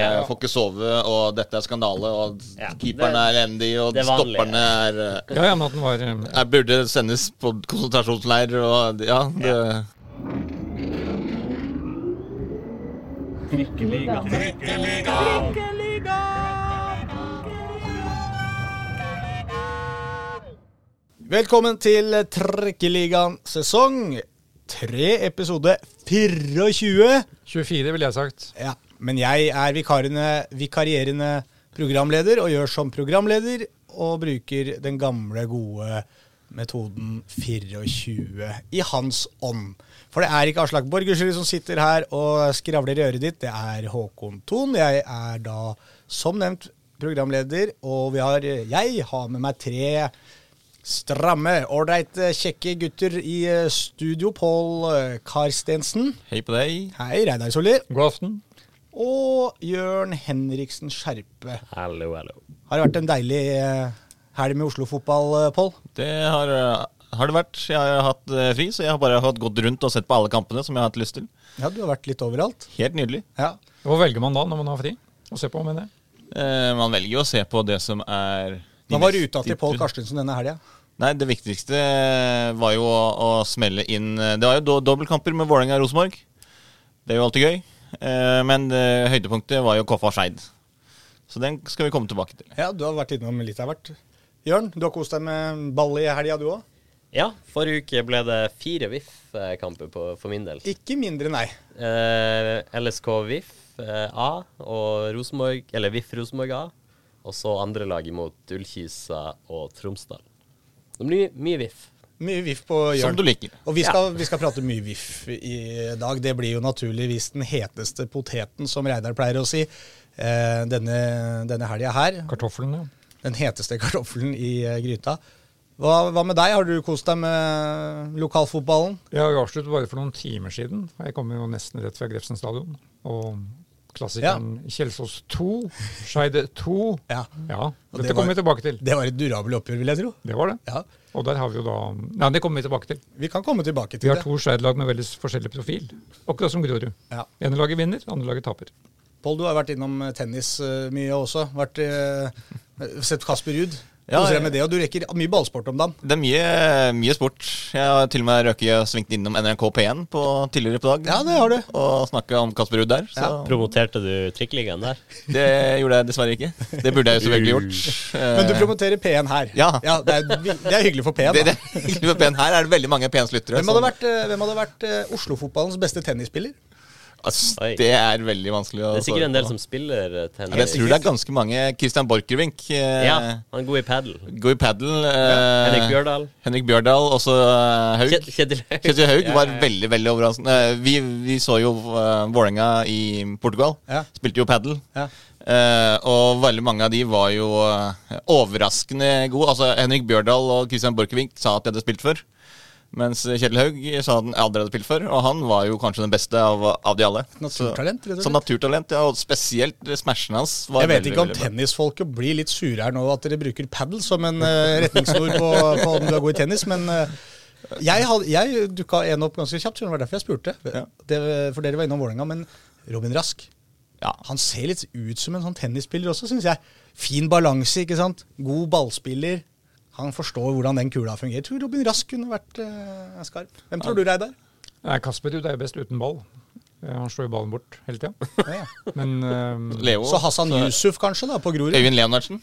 Jeg får ikke sove, og dette er skandale, og Ja, keeperen er elendig, og er stopperne er eh, Ja, ja, men at den var eh, Jeg burde sendes på konsentrasjonsleir, og ja, det Velkommen til Trikkeligaen sesong 3, episode 24. 24, ville jeg sagt. Ja, men jeg er vikarene, vikarierende programleder og gjør som programleder og bruker den gamle, gode metoden 24 i hans ånd. For det er ikke Aslak Borgersrud som sitter her og skravler i øret ditt, det er Håkon Thon. Jeg er da, som nevnt, programleder, og vi har, jeg har med meg tre stramme, ålreite, kjekke gutter i eh, studio. Pål eh, Karstensen. Hei på deg. Hei, Reidar Solli. God aften. Og Jørn Henriksen Skjerpe. Hallo, hallo. Har det vært en deilig eh, helg med Oslo-fotball, eh, Pål? Det har, eh, har det vært. Jeg har hatt fri, så jeg har bare hatt gått rundt og sett på alle kampene som jeg har hatt lyst til. Ja, du har vært litt overalt. Helt nydelig. Ja. Hva velger man da når man har fri? Å se på, mener jeg. Eh, man velger jo å se på det som er Hva var ruta til Pål Karstensen denne helga? Nei, det viktigste var jo å, å smelle inn Det var jo do dobbeltkamper med Vålerenga og Rosenborg. Det er jo alltid gøy. Eh, men eh, høydepunktet var jo Koffa Skeid. Så den skal vi komme tilbake til. Ja, du har vært innom litt av hvert. Jørn, du har kost deg med ball i helga, du òg? Ja, forrige uke ble det fire VIF-kamper for min del. Ikke mindre, nei. Eh, LSK VIF eh, A og Rosenborg, eller VIF Rosenborg A. Og så andre lag imot Ullkisa og Tromsdal. Det blir mye VIF. Mye VIF på Som du liker. Og vi skal, vi skal prate mye VIF i dag. Det blir jo naturligvis den heteste poteten, som Reidar pleier å si, eh, denne, denne helga her. Kartoffelen, ja. Den heteste kartoffelen i eh, gryta. Hva, hva med deg? Har du kost deg med lokalfotballen? Jeg har jo avsluttet bare for noen timer siden. Jeg kommer jo nesten rett fra Grefsen stadion. Og klassikeren Kjelsås 2, Skeide 2. Ja. Ja, dette det kommer vi tilbake til. Det var et durabelt oppgjør, vil jeg tro. Det var det. Ja, Og der har vi jo da Nei, det kommer vi tilbake til. Vi kan komme tilbake til det. Vi har det. to Skeid-lag med veldig forskjellig profil. Akkurat som Grorud. Ja. ene laget vinner, andre laget taper. Pål, du har vært innom eh, tennis eh, mye også. Vært, eh, sett Kasper Ruud. Ja, jeg... med det, og du rekker mye ballsport om dagen. Det er mye, mye sport. Jeg har til og med røket og svingt innom NRK P1 på, tidligere på dag. Ja, det har du. Og snakka om Kasper Ruud der. Så Promoterte du Trikkeligaen der? det gjorde jeg dessverre ikke. Det burde jeg jo selvfølgelig gjort. Men du Eh, promoterer P1 her. Ja. det, er, det er hyggelig for P1. det, det, er hyggelig for P1 her er det veldig mange P1-lyttere. Hvem hadde vært, eh, hvem hadde vært eh, Oslo-fotballens beste tennisspiller? Altså, det er veldig vanskelig å Det er sikkert en del på. som spiller eh, Ja, tennis. Jeg tror det er ganske mange. Christian Borchgrevink. eh, Ja, han er god i padel. God i padel. eh, Henrik Bjørdal. Henrik Bjørdal. Også eh, Haug. Kjetil Haug. Kjetil Haug Ja, var ja, ja. veldig veldig overraskende. Eh, Vi, vi så jo uh, Vålerenga i Portugal. Ja. Spilte jo padel. Ja. Eh, og veldig mange av de var jo uh, overraskende gode. Altså Henrik Bjørdal og Christian Borchgrevink sa at de hadde spilt før. Mens Kjell Haug sa han aldri hadde spilt før. Og han var jo kanskje den beste av, av de alle. Naturtalent, rett og Så, naturtalent, ja. Og spesielt smashen hans var Jeg vet veldig, ikke om tennisfolket blir litt sure her nå at dere bruker padel som en uh, retningsord på, på om du er god i tennis, men uh, jeg, had, jeg dukka en opp ganske kjapt, det var derfor jeg spurte. Ja. Det, for dere var innom Vålerenga, men Robin Rask Ja. Han ser litt ut som en sånn tennisspiller også, syns jeg. Fin balanse, ikke sant. God ballspiller. Han forstår hvordan den kula fungerer. Jeg tror Robin Rask kunne vært uh, skarp. Hvem tror du, Reidar? Nei, Kasper Ruud er jo best uten ball. Eh, Han slår jo ballen bort hele tida. Ja, ja. Men eh, Leo. Så Hassan Yusuf, kanskje, da, på Grorud? Øyvind Leonardsen.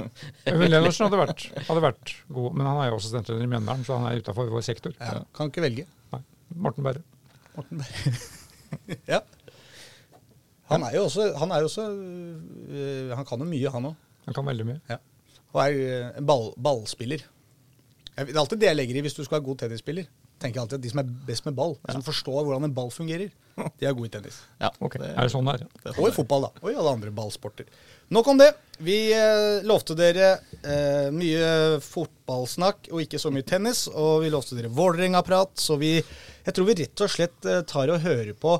Øyvind Leonardsen hadde vært, hadde vært god. Men han er jo også assistentleder i Mjøndalen, så han er utafor vår sektor. Ja, kan ikke velge. Nei, Morten Berre. Morten Berre. ja. Han er jo også Han, er jo også, øh, han kan jo mye, han òg. Han kan veldig mye. Ja. Og er øh, en ball, ballspiller. Det er alltid det jeg legger i hvis du skal være god tennisspiller. Tenker alltid at De som er best med ball, de som forstår hvordan en ball fungerer, de er gode i tennis. Ja, Ok, Er det sånn det er? det er Og i fotball, da. Og i alle andre ballsporter. Nok om det. Vi eh, lovte dere eh, mye fotballsnakk og ikke så mye tennis. Og vi lovte dere Vålerenga-prat, så vi Jeg tror vi rett og slett eh, tar og hører på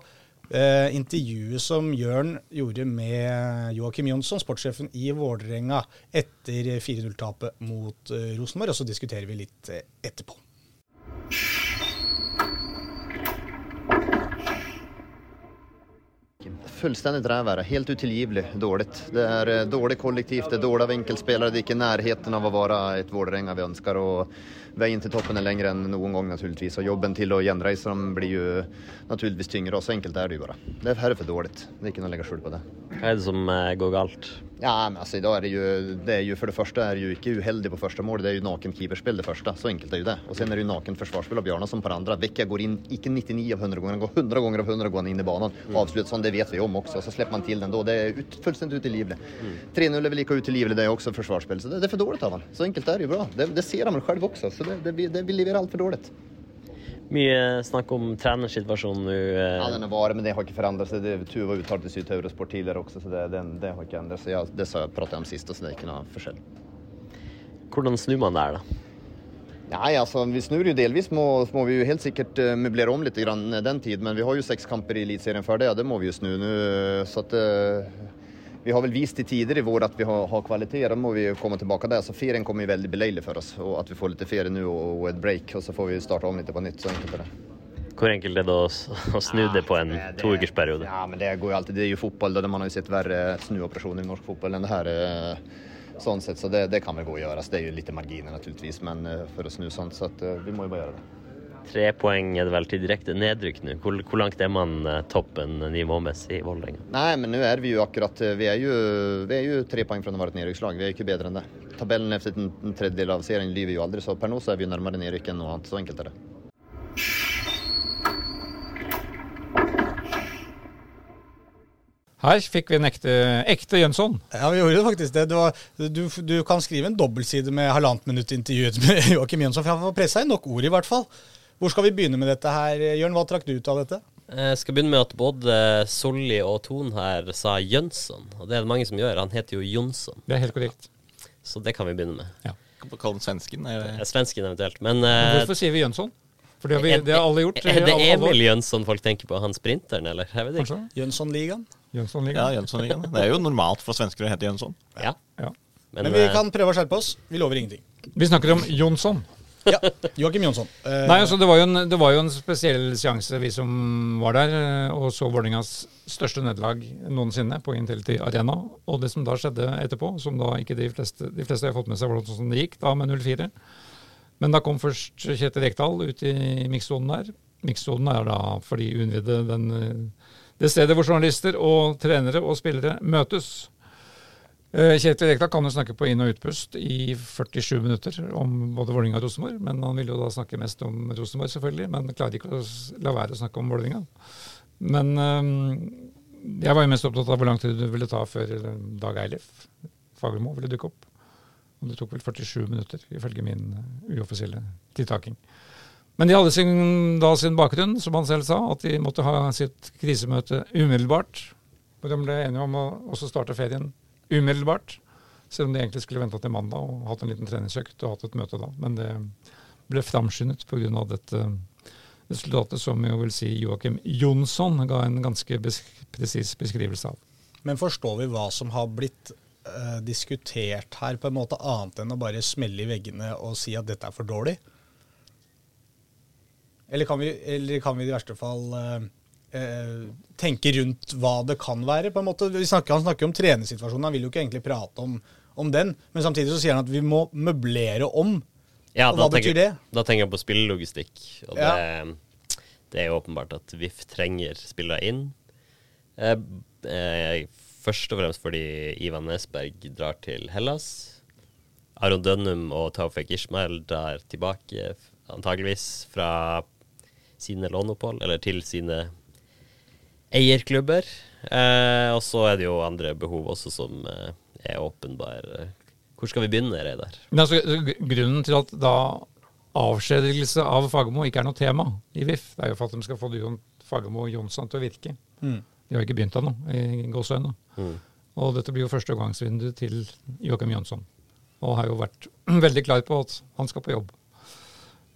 eh, intervjuet som Jørn gjorde med Joakim Jonsson, sportssjefen i Vålerenga, etter 4-0-tapet mot eh, Rosenborg. Og så diskuterer vi litt eh, etterpå. fullstendig rævvære. Helt utilgivelig dårlig. Det er eh, dårlig kollektiv, det er dårlig av enkeltspillere. Det er ikke nærheten av å være et Vålerenga vi ønsker. og Veien til toppen er lengre enn noen gang, naturligvis. Og jobben til å gjenreise dem blir jo naturligvis tyngre. Og så enkelt er det jo bare. Det er for dårlig. Det er ikke noe å legge skjul på det. Hva er det som eh, går galt? Ja, men altså, er det jo, det er jo For det første er jo ikke uheldig på første mål. Det er jo naken keeperspill det første. Så enkelt er jo det. Og så er det jo naken forsvarsspill av Bjarnason på det andre. Vekka går inn ikke 99 av 100 ganger, han går 100 ganger av 100 går han inn i banen. Og avslutter sånn, det vet vi om også. Så slipper man til den da. Det er ut, fullstendig utilgivelig. 3-0 er vel like utilgivelig, det er også forsvarsspill. Så det, det er for dårlig av han. Så enkelt er det jo bra. Det, det ser han vel selv også. Så det, det, det blir leverer altfor dårlig. Mye snakk om trenersituasjonen nå. eh, Ja, den er vare, men det har ikke forandret seg. Det Tuva uttalt i Sydt Eurosport tidligere også, så det, den, det har ikke endret seg. Ja, det sa jeg pratet jeg om sist, så det er ikke noe forskjell. Hvordan snur man det her, da? Nei, altså vi snur jo delvis. Må, må vi jo helt sikkert uh, möblere om litt grann den tid, men vi har jo seks kamper i Eliteserien før det, og det må vi jo snu nå. Så at eh, vi har vel vist i tider i vår at vi har, har kvaliteter, må vi komme tilbake der. Så ferien kommer jo veldig beleilig for oss, og at vi får litt ferie nå og, et break, og så får vi starte om litt på nytt. Så enkelt er det. Hvor enkelt er det å, snu det på en ja, toukersperiode? Ja, men det går jo alltid. Det er jo fotball, da. Man har jo sett verre snuoperasjoner i norsk fotball enn det her. eh, Sånn sett, så det, det kan vel gå å gjøre. Så det er jo litt marginer naturligvis, men eh, for å snu sånn, så at, eh, vi må jo bare gjøre det. Tre poeng er det vel til direkte nedrykk nå. Hvor, hvor langt er man eh, toppen nivåmessig i Vålerenga? Nei, men nå er vi jo akkurat eh, Vi er jo, vi er jo tre poeng fra å være et nedrykkslag. Vi er jo ikke bedre enn det. Tabellen efter en en tredjedel av serien lyver jo aldri, så per nå så er vi jo nærmere nedrykk enn noe annet. Så enkelt er det. Her fikk vi en ekte, ekte Jønsson. Ja, vi gjorde faktisk det. det var, du, du kan skrive en dobbeltside med halvannet minutt intervjuet med Joakim Jønsson, for han får pressa inn nok ord, i hvert fall. Hvor skal vi begynne med dette her, Jørn? Hva trakk du ut av dette? Jeg skal begynne med at både Solli og Ton her sa Jønsson. Og det er det mange som gjør. Han heter jo Jonsson. Det er helt korrekt. Så det kan vi begynne med. Kan kalle den svensken? Eller? det? Eh, Svensken eventuelt. Men eh, Hvorfor sier vi Jønsson? For det har, vi, det har alle gjort. Er det. Emil Jønsson folk tenker på? Han sprinteren, eller? Jeg vet ikke. Jønssonligaen? Jønsson-ligaen? Ja, Jønssonligaen. Det er jo normalt for svensker å hete Jønsson. Ja. Ja. Men, Men vi eh, kan prøve å skjerpe oss. Vi lover ingenting. Vi snakker om Jonsson. Ja, Joakim Jonsson. Eh, Nei, altså det var, en, det var jo en spesiell seanse, vi som var der, eh, og så Vålerengas største nederlag noensinne på Intility Arena. Og det som da skjedde etterpå, som da ikke de fleste, de fleste har fått med seg hvordan sånn det gikk da med 0-4. Men da kom først Kjetil Rekdal ut i mikssonen der. Mikssonen er da for de den, eh, det stedet hvor journalister og trenere og spillere møtes. Eh, Kjetil Rekdal kan jo snakke på inn- og utpust i 47 minutter om både Vålerenga og Rosenborg. Men han vil jo da snakke mest om Rosenborg, selvfølgelig. Men klarer ikke å la være å snakke om Vålerenga. Men eh, jeg var jo mest opptatt av hvor lang tid det ville ta før eh, Dag Eilif Fagermo ville dukke opp. Og det tok vel 47 minutter, ifølge min uoffisielle tiltaking. Men de hadde sin, da sin bakgrunn, som han selv sa, at de måtte ha sitt krisemøte umiddelbart. Og de ble enige om å også starte ferien umiddelbart. Selv om de egentlig skulle venta til mandag og hatt en liten treningsøkt og hatt et møte da. Men det ble framskyndet pga. dette resultatet som jo vil si Joakim Jonsson ga en ganske besk presis beskrivelse av. Men forstår vi hva som har blitt eh, diskutert her, på en måte annet enn å bare smelle i veggene og si at dette er for dårlig? Eller kan vi, eller kan vi i verste fall eh, eh, tenke rundt hva det kan være? på en måte? Vi snakker, han snakker om trenersituasjonen, han vil jo ikke egentlig prate om, om den. Men samtidig så sier han at vi må møblere om. ja, og hva hva betyr det? Da tenker jeg på spillelogistikk. Og Ja. det, det er jo åpenbart at VIF trenger spillere inn. Eh, eh, først og fremst fordi Ivan Nesberg drar til Hellas. Aron Dønnum og Taufek Ishmael drar tilbake, antageligvis fra sine låneopphold, eller til sine eierklubber. Eh, og så er det jo andre behov også som eh, er åpenbare. Hvor skal vi begynne, Reidar? Men altså, grunnen til at da avskjedigelse av Fagermo ikke er noe tema i VIF, det er jo for at de skal få Jon Fagermo og Jonsson til å virke. Mm. De har ikke begynt ennå, i gåseøynene. Mm. Og dette blir jo førstegangsvindu til Joakim Jønsson. Og har jo vært veldig klar på at han skal på jobb.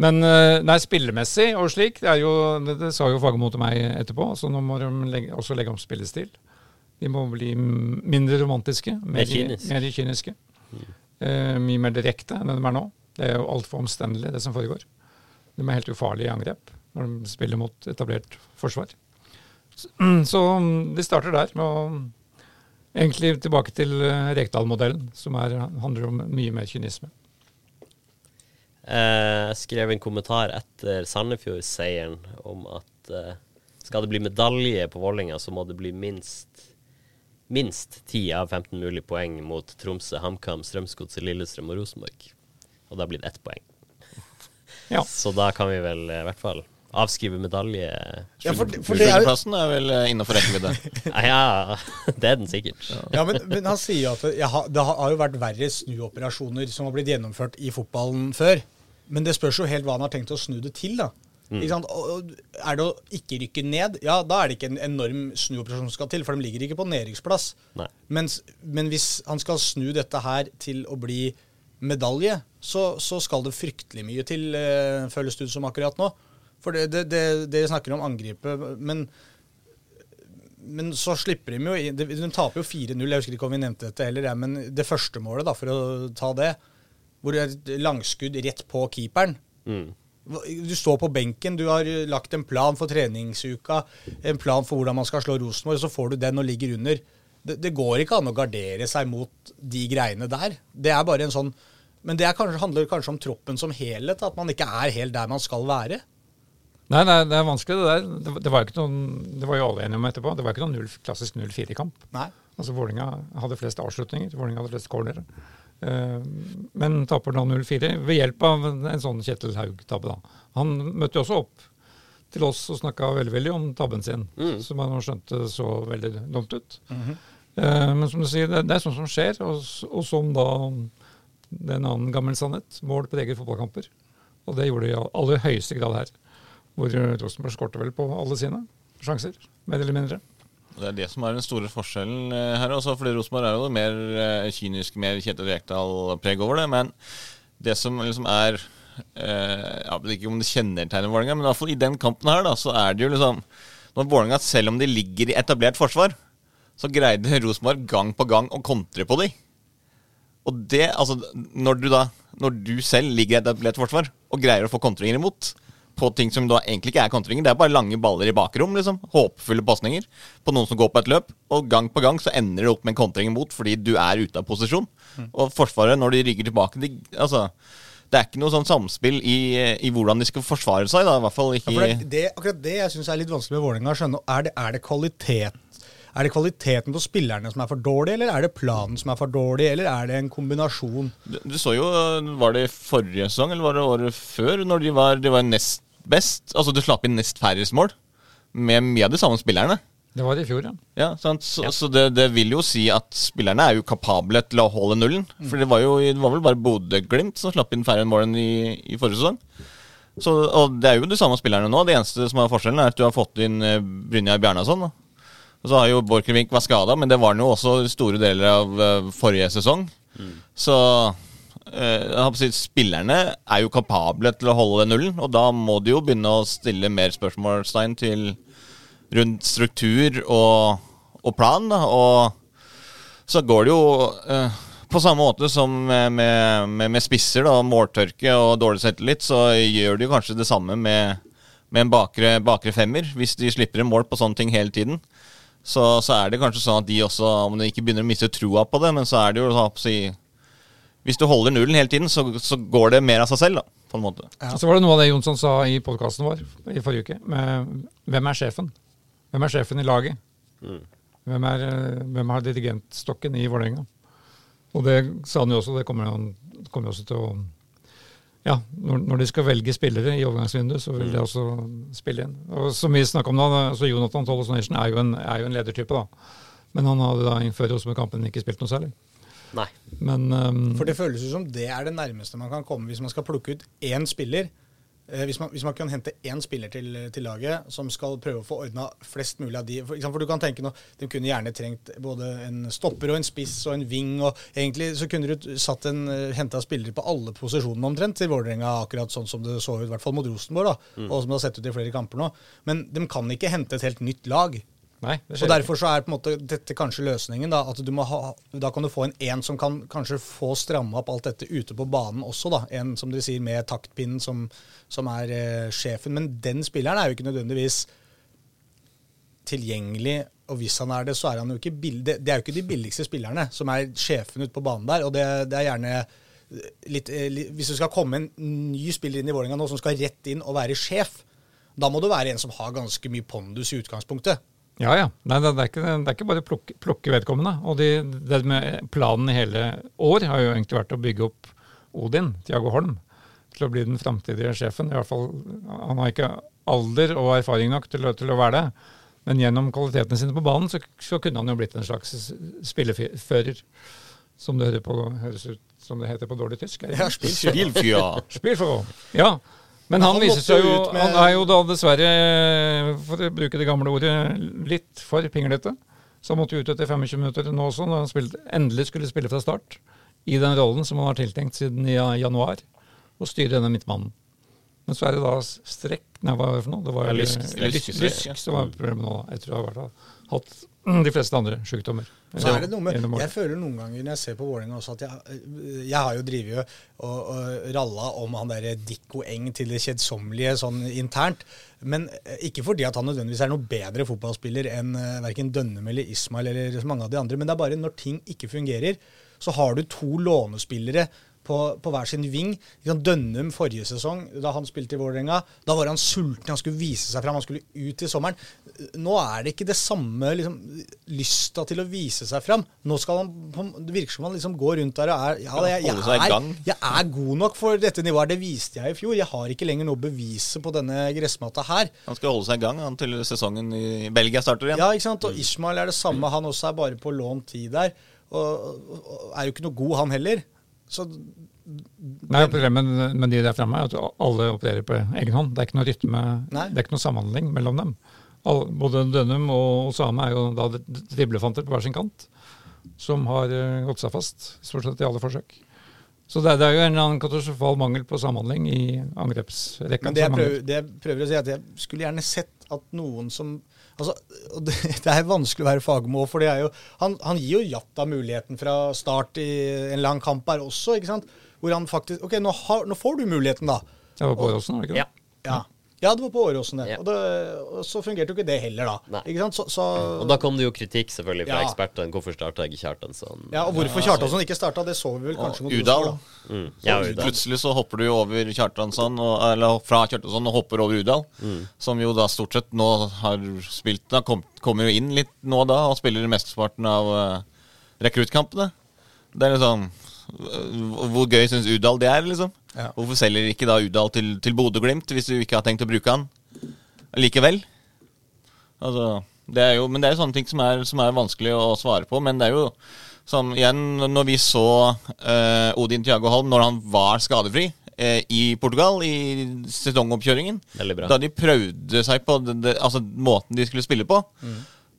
Men eh, nei, spillemessig og slik, det, er jo, det, det sa jo Fagermo til meg etterpå, så nå må de legge, også legge om spillestil. De må bli mindre romantiske, mer, Mer kynisk. mer kyniske. Eh, mye mer direkte enn de er nå. Det er jo altfor omstendelig, det som foregår. De er helt ufarlige i angrep når de spiller mot etablert forsvar. Så så de starter der med å Egentlig tilbake til eh, Rekdal-modellen, som er, handler om mye mer kynisme. Eh, Jeg skrev en kommentar etter Sandefjord-seieren om at eh, skal det bli medalje på Vålinga, så må det bli minst minst 10 av 15 mulige poeng mot Tromsø, HamKam, Strømsgodset, Lillestrøm og Rosenborg. Og det har blitt ett poeng. Ja. Så da kan vi vel eh, i hvert fall avskrive medalje. Ja, for, for det er er vel innafor rekkevidde. Ja, det er den sikkert. Ja, men, men han sier jo at det, har, det har jo vært verre snuoperasjoner som har blitt gjennomført i fotballen før. Men det spørs jo helt hva han har tenkt å snu det til. da. Og er det å ikke rykke ned, ja, da er det ikke en enorm snuoperasjon som skal til, for de ligger ikke på nedrykksplass. Mens, men hvis han skal snu dette her til å bli medalje, så, så skal det fryktelig mye til, eh, føles det ut som akkurat nå. For det, det, det, dere snakker om angripet, men men så slipper de jo De, de taper jo 4-0. Jeg husker ikke om vi nevnte dette heller, men det første målet, da, for å ta det, hvor det er et langskudd rett på keeperen. Mm. Du står på benken, du har lagt en plan for treningsuka, en plan for hvordan man skal slå Rosenborg, så får du den og ligger under. Det, det går ikke an å gardere seg mot de greiene der. Det er bare en sånn Men det er kanskje, handler kanskje om troppen som helhet, at man ikke er helt der man skal være. Nei, det er, det er vanskelig, det der. Det, det var noen, det var jo alle enige om etterpå. Det var ikke noen null, klassisk 0-4-kamp. Nei. Altså Vålinga hadde flest avslutninger. Vålinga hadde flest cornere. Eh, men taper da 0-4 ved hjelp av en, sånn Kjetil Haug-tabbe. da. Han møtte jo også opp til oss og snakka veldig veldig om tabben sin, som han skjønte så veldig dumt ut. Eh, men som du sier, det, det er sånt som skjer, og, og som da Det er en annen gammel sannhet. Mål preger fotballkamper. Og det gjorde de i aller høyeste grad her. Hvor Rosenborg skårte vel på alle sine sjanser, mer eller mindre. Det er det som er den store forskjellen eh, her. Også, fordi Rosenborg er jo mer eh, kynisk, mer Kjetil Rekdal-preg over det. Men det som liksom er eh, Jeg vet ikke om det kjennetegner Vålerenga, men i hvert fall i den kampen her, da, så er det jo liksom Når Vålerenga, selv om de ligger i etablert forsvar, så greide Rosenborg gang på gang å kontre på de. Og det, altså, når du da Når du selv ligger i etablert forsvar og greier å få kontringer imot på ting som da egentlig ikke er kontringer, det er bare lange baller i bakrom, liksom. Håpefulle pasninger på noen som går på et løp. Og gang på gang så ender det opp med en kontring imot fordi du er ute av posisjon. Og Forsvaret, når de rygger tilbake de, altså, Det er ikke noe sånn samspill i, i hvordan de skal forsvare seg, da. I hvert fall ikke Ja, det, det, akkurat det jeg syns er litt vanskelig med Vålerenga å skjønne. Er det, er det kvalitet er det kvaliteten på spillerne som er for dårlig, eller er det planen som er for dårlig, eller er det en kombinasjon? Du, du så jo, Var det forrige sesong eller var det året før, når de var, de var nest best? Altså, du slapp inn nest færrest mål med mye av de samme spillerne. Det var det i fjor, ja. Ja, sant? Så, så det, det vil jo si at spillerne er jo kapable til å holde nullen. For det var jo det var vel bare Bodø-Glimt som slapp inn færre mål enn i, i forrige sesong. Så, og det er jo de samme spillerne nå. Det eneste som er forskjellen, er at du har fått inn eh, Brynjar Bjarnason. Da. Og så har jo Borchgrevink vært skada, men det var han jo også store deler av eh, forrige sesong. Så eh, spillerne er jo kapable til å holde den nullen, og da må de jo begynne å stille mer spørsmålstegn til rundt struktur og, og plan. Da. Og så går det jo eh, på samme måte som med, med, med, spisser, da, måltørke og dårlig selvtillit, så gjør de kanskje det samme med, med en bakre, bakre femmer. Hvis de slipper en mål på sånne ting hele tiden, så, så er det kanskje sånn at de også, om de ikke begynner å miste troa på det, men så er det jo sånn Hvis du holder nullen hele tiden, så, så går det mer av seg selv, da, på en måte. Ja. Så var det noe av det Jonsson sa i podkasten vår i forrige uke. Med, hvem er sjefen? Hvem er sjefen i laget? Hvem, er, eh, hvem har dirigentstokken i Vålerenga? Og det sa han jo også, det kommer han kommer også til å Ja, når, når de skal velge spillere i overgangsvinduet, så vil de også spille inn. Og som vi snakka om da, altså Jonathan Tolles Nation er jo en, er jo en ledertype, da. Men han hadde da innenfor Rosenborg-kampen ikke spilt noe særlig. Nei. Men um, For det føles jo som det er det nærmeste man kan komme hvis man skal plukke ut én spiller. Eh, hvis, man, hvis man kan hente én spiller til, til laget som skal prøve å få ordna flest mulig av de For, for du kan tenke nå, De kunne gjerne trengt både en stopper og en spiss og en ving. og Egentlig så kunne du satt en, henta spillere på alle posisjonene omtrent til Vålerenga, akkurat sånn som det så ut, i hvert fall mot Rosenborg, da, og som det har sett ut i flere kamper nå. Men de kan ikke hente et helt nytt lag. Nei, det skjer og Derfor så er på en måte dette kanskje løsningen. Da at du må ha, da kan du få en en som kan kanskje få stramma opp alt dette ute på banen også. da, En som dere sier med taktpinnen som, som er eh, sjefen. Men den spilleren er jo ikke nødvendigvis tilgjengelig, og hvis han er det, så er han jo ikke billig. det, det er jo ikke de billigste spillerne som er sjefen ute på banen der. Og det, det er gjerne litt, eh, litt Hvis det skal komme en ny spiller inn i Vålerenga nå som skal rett inn og være sjef, da må det være en som har ganske mye pondus i utgangspunktet. Ja, ja. Nei, det, er ikke, det er ikke bare å plukke, plukke vedkommende. Og de, det med planen i hele år har jo egentlig vært å bygge opp Odin, Tiago Holm, til å bli den framtidige sjefen. I hvert fall, Han har ikke alder og erfaring nok til, til å være det. Men gjennom kvalitetene sine på banen så, så kunne han jo blitt en slags spillefører. Som det høres ut som det heter på dårlig tysk. Ja, ikke? spill, Bilfyr. Spillforhold. Ja. Men han, han viser seg jo med- Han er jo da dessverre, for å bruke det gamle ordet, litt for pinglete. Så han måtte jo ut etter 25 minutter nå også, når han spilte, endelig skulle spille fra start. I den rollen som han har tiltenkt siden i januar, å styre denne midtmannen. Men så er det da strekk Nei, hva var det for noe? Det var Ja, lysk, lysk- lysk, lysk- lysk, ja. som var problemet nå. Jeg tror jeg har i hvert fall hatt de fleste andre sykdommer. Så er det noe med. Jeg føler noen ganger når jeg ser på Vålerenga også, at jeg, jeg har jo drevet og, og ralla om han derre Dikko Eng til det kjedsommelige sånn internt. Men eh, ikke fordi at han nødvendigvis er noe bedre fotballspiller enn uh, verken Dønnem eller Ismail eller mange av de andre, men det er bare når ting ikke fungerer, så har du to lånespillere på, på hver sin ving. Dønnum forrige sesong, da han spilte i Vålerenga, da var han sulten, han skulle vise seg fram, han skulle ut i sommeren. Nå er det ikke det samme liksom, lysta til å vise seg fram. Nå skal han, Det virker som han liksom går rundt der og er Ja, jeg, jeg, jeg, er, jeg er god nok for dette nivået. Det viste jeg i fjor. Jeg har ikke lenger noe bevise på denne gressmatta her. Han skal holde seg i gang han, til sesongen i Belgia starter igjen. Ja, ikke sant? Og Ishmael er det samme. Han også er bare på lånt tid der. Og, og, og er jo ikke noe god, han heller. Så Nei, Problemet med de der framme er at alle opererer på egen hånd. Det er ikke noe rytme, Nei. det er ikke noe samhandling mellom dem. All, både Dønum og Osame er jo da driblefanter på hver sin kant, som har eh, gått seg fast stort sett i alle forsøk. Så det, det er jo en eller annen katastrofal mangel på samhandling i angrepsrekka. Men det jeg, prøver, det jeg prøver å si, er at jeg skulle gjerne sett at noen som Altså, det, det er vanskelig å være fagmål, for det er jo Han, han gir jo Jatta muligheten fra start i en lang kamp her også, ikke sant? Hvor han faktisk OK, nå, har, nå får du muligheten, da. Det var på Åråsen, var det ikke det? Ja. Ja. Ja, det var på Åråsen, det. Ja. Og, det. og så fungerte jo ikke det heller, da. Ikke sant? Så, så, Og da kom det jo kritikk selvfølgelig fra Ja. ekspertene. Hvorfor starta ikke Kjartansson? ja, og hvorfor Kjartansson ikke starta, det så vi vel kanskje Og mot Udal. Mm. Ja, Udal. Plutselig så hopper du jo over Kjartansson, og, eller fra Kjartansson og hopper over Udal. Som jo da stort sett nå har spilt da, kom, Kommer jo inn litt nå da og spiller mesteparten av uh, rekruttkampene. Det er liksom øh, Hvor gøy syns Udal det er, liksom? Ja. Hvorfor selger ikke da Udal til, til Bodø-Glimt hvis du ikke har tenkt å bruke han likevel? Altså, det er jo, men det er jo sånne ting som er, som er vanskelig å svare på. Men det er jo som igjen, når vi så uh, Odin Thiago Holm når han var skadefri uh, i Portugal i sesongoppkjøringen, da de prøvde seg på det, det, altså, måten de skulle spille på,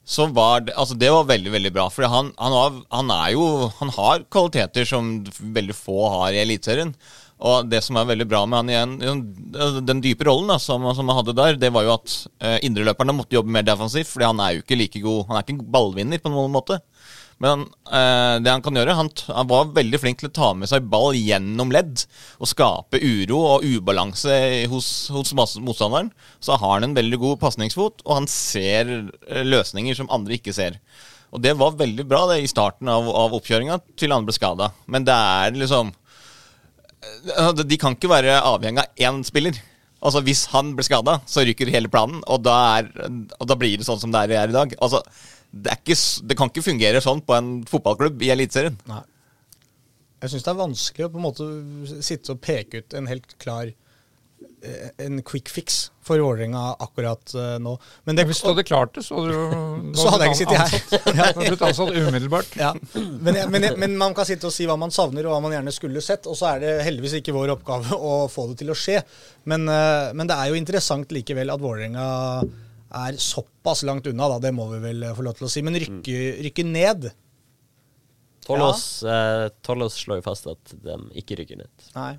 så var det Altså, det var veldig, veldig bra. For han, han, har, han er jo Han har kvaliteter som veldig få har i Eliteserien. Og det som er veldig bra med han igjen, den dype rollen da, som, som han hadde der, det var jo at eh, indreløperne måtte jobbe mer defensivt, fordi han er jo ikke like god Han er ikke ballvinner på noen måte. Men eh, det han kan gjøre han, han var veldig flink til å ta med seg ball gjennom ledd og skape uro og ubalanse hos, hos motstanderen. Så har han en veldig god pasningsfot, og han ser eh, løsninger som andre ikke ser. Og det var veldig bra det i starten av, av oppkjøringa til han ble skada. Men det er liksom De kan ikke være avhengig av én spiller. Altså Hvis han blir skada, så ryker hele planen, og da, er, og da blir det sånn som det er i dag. Altså det, ikke, det kan ikke fungere sånn på en fotballklubb i Eliteserien. Jeg syns det er vanskelig å på en måte sitte og peke ut en helt klar eh, en quick fix for Vålerenga akkurat eh, nå. Men det, Hvis du hadde klart det, så hadde du Så hadde jeg ikke sittet her. Du hadde blitt ansatt umiddelbart. ja. men, men, men man kan sitte og si hva man savner, og hva man gjerne skulle sett. Og så er det heldigvis ikke vår oppgave å få det til å skje. Men, eh, men det er jo interessant likevel at Vålerenga er såpass langt unna, da. Det må vi vel få lov til å si. Men rykke, rykke ned Tollås, eh, slår jo fast at de ikke rykker ned. Nei.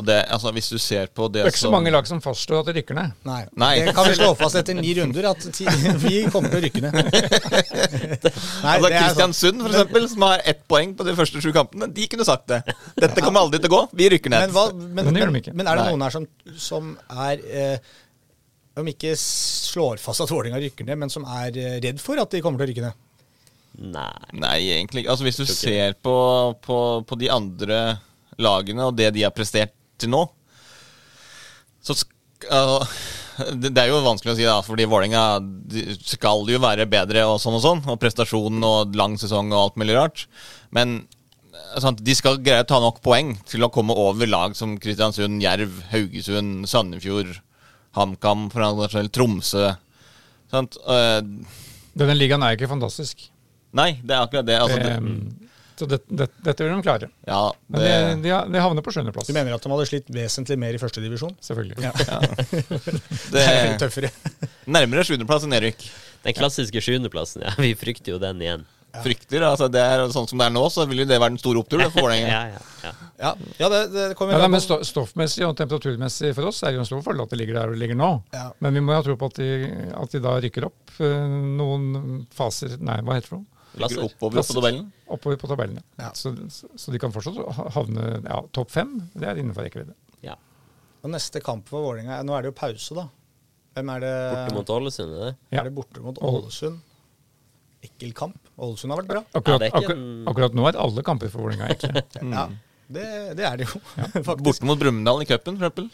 Og det, altså Hvis du ser på det, Det er ikke så mange lag som fastslår at de rykker ned. Nei. Nei. Det kan vi slå fast etter ni runder, at ti, vi kommer til å rykke ned. Nei, altså det sant. Kristiansund, for eksempel, som har ett poeng på de første sju kampene, de kunne sagt det. Dette kommer aldri til å gå. Vi rykker ned. Men, hva, men, Men men, men er det noen her som, som er eh, Om ikke slår fast at Vålerenga rykker ned, men som er eh, redd for at de kommer til å rykke ned? Nei. Nei, egentlig ikke. Altså, hvis du ser på, på, på de andre lagene og det de har prestert til nå, så uh, det, det er jo vanskelig å si, da, fordi Vålerenga skal jo være bedre og sånn og sånn. Og prestasjonen og lang sesong og alt mulig rart. Men eh, sant, de skal greie å ta nok poeng til å komme over lag som Kristiansund, Jerv, Haugesund, Sandefjord, HamKam, Tromsø. Sant? Uh, Denne ligaen er ikke fantastisk. nei, det er akkurat det. Altså, det så det, det, dette vil de klare. ja, Men det, de, de, de havner på sjuendeplass. Du mener at de hadde slitt vesentlig mer i førstedivisjon? Selvfølgelig. Ja. Det er tøffere. Nærmere sjuendeplass enn nedrykk. Den klassiske sjuendeplassen, ja. Vi frykter jo den igjen. Frykter. altså det er Sånn som det er nå, så vil jo det være den store opptur for Vålerenga. Ja, ja, ja. Ja, ja det, det kommer Ja, men Stoffmessig og temperaturmessig for oss er det jo en stor fordel at det ligger der og ligger nå. Ja. Men vi må jo ha tro på at de, at de da rykker opp eh, noen faser Nei, hva heter det? Ligger Plasser. oppover på tabellen. Oppover på tabellen, Ja. Så, så de kan fortsatt havne ja, topp fem. Det er innenfor rekkevidde. ja. Og neste kamp for Vålerenga Nå er det jo pause, da. Hvem er det? Borte mot Ålesund, er det? Ja. Er det borte mot Ålesund? Ekkel kamp. Ålesund har vært bra. Akkurat, det er ikke akkur, akkurat nå er alle kamper for Vålerenga ekle. Ja, det, det er det jo, faktisk. Borte mot Brumunddal i cupen, for eksempel.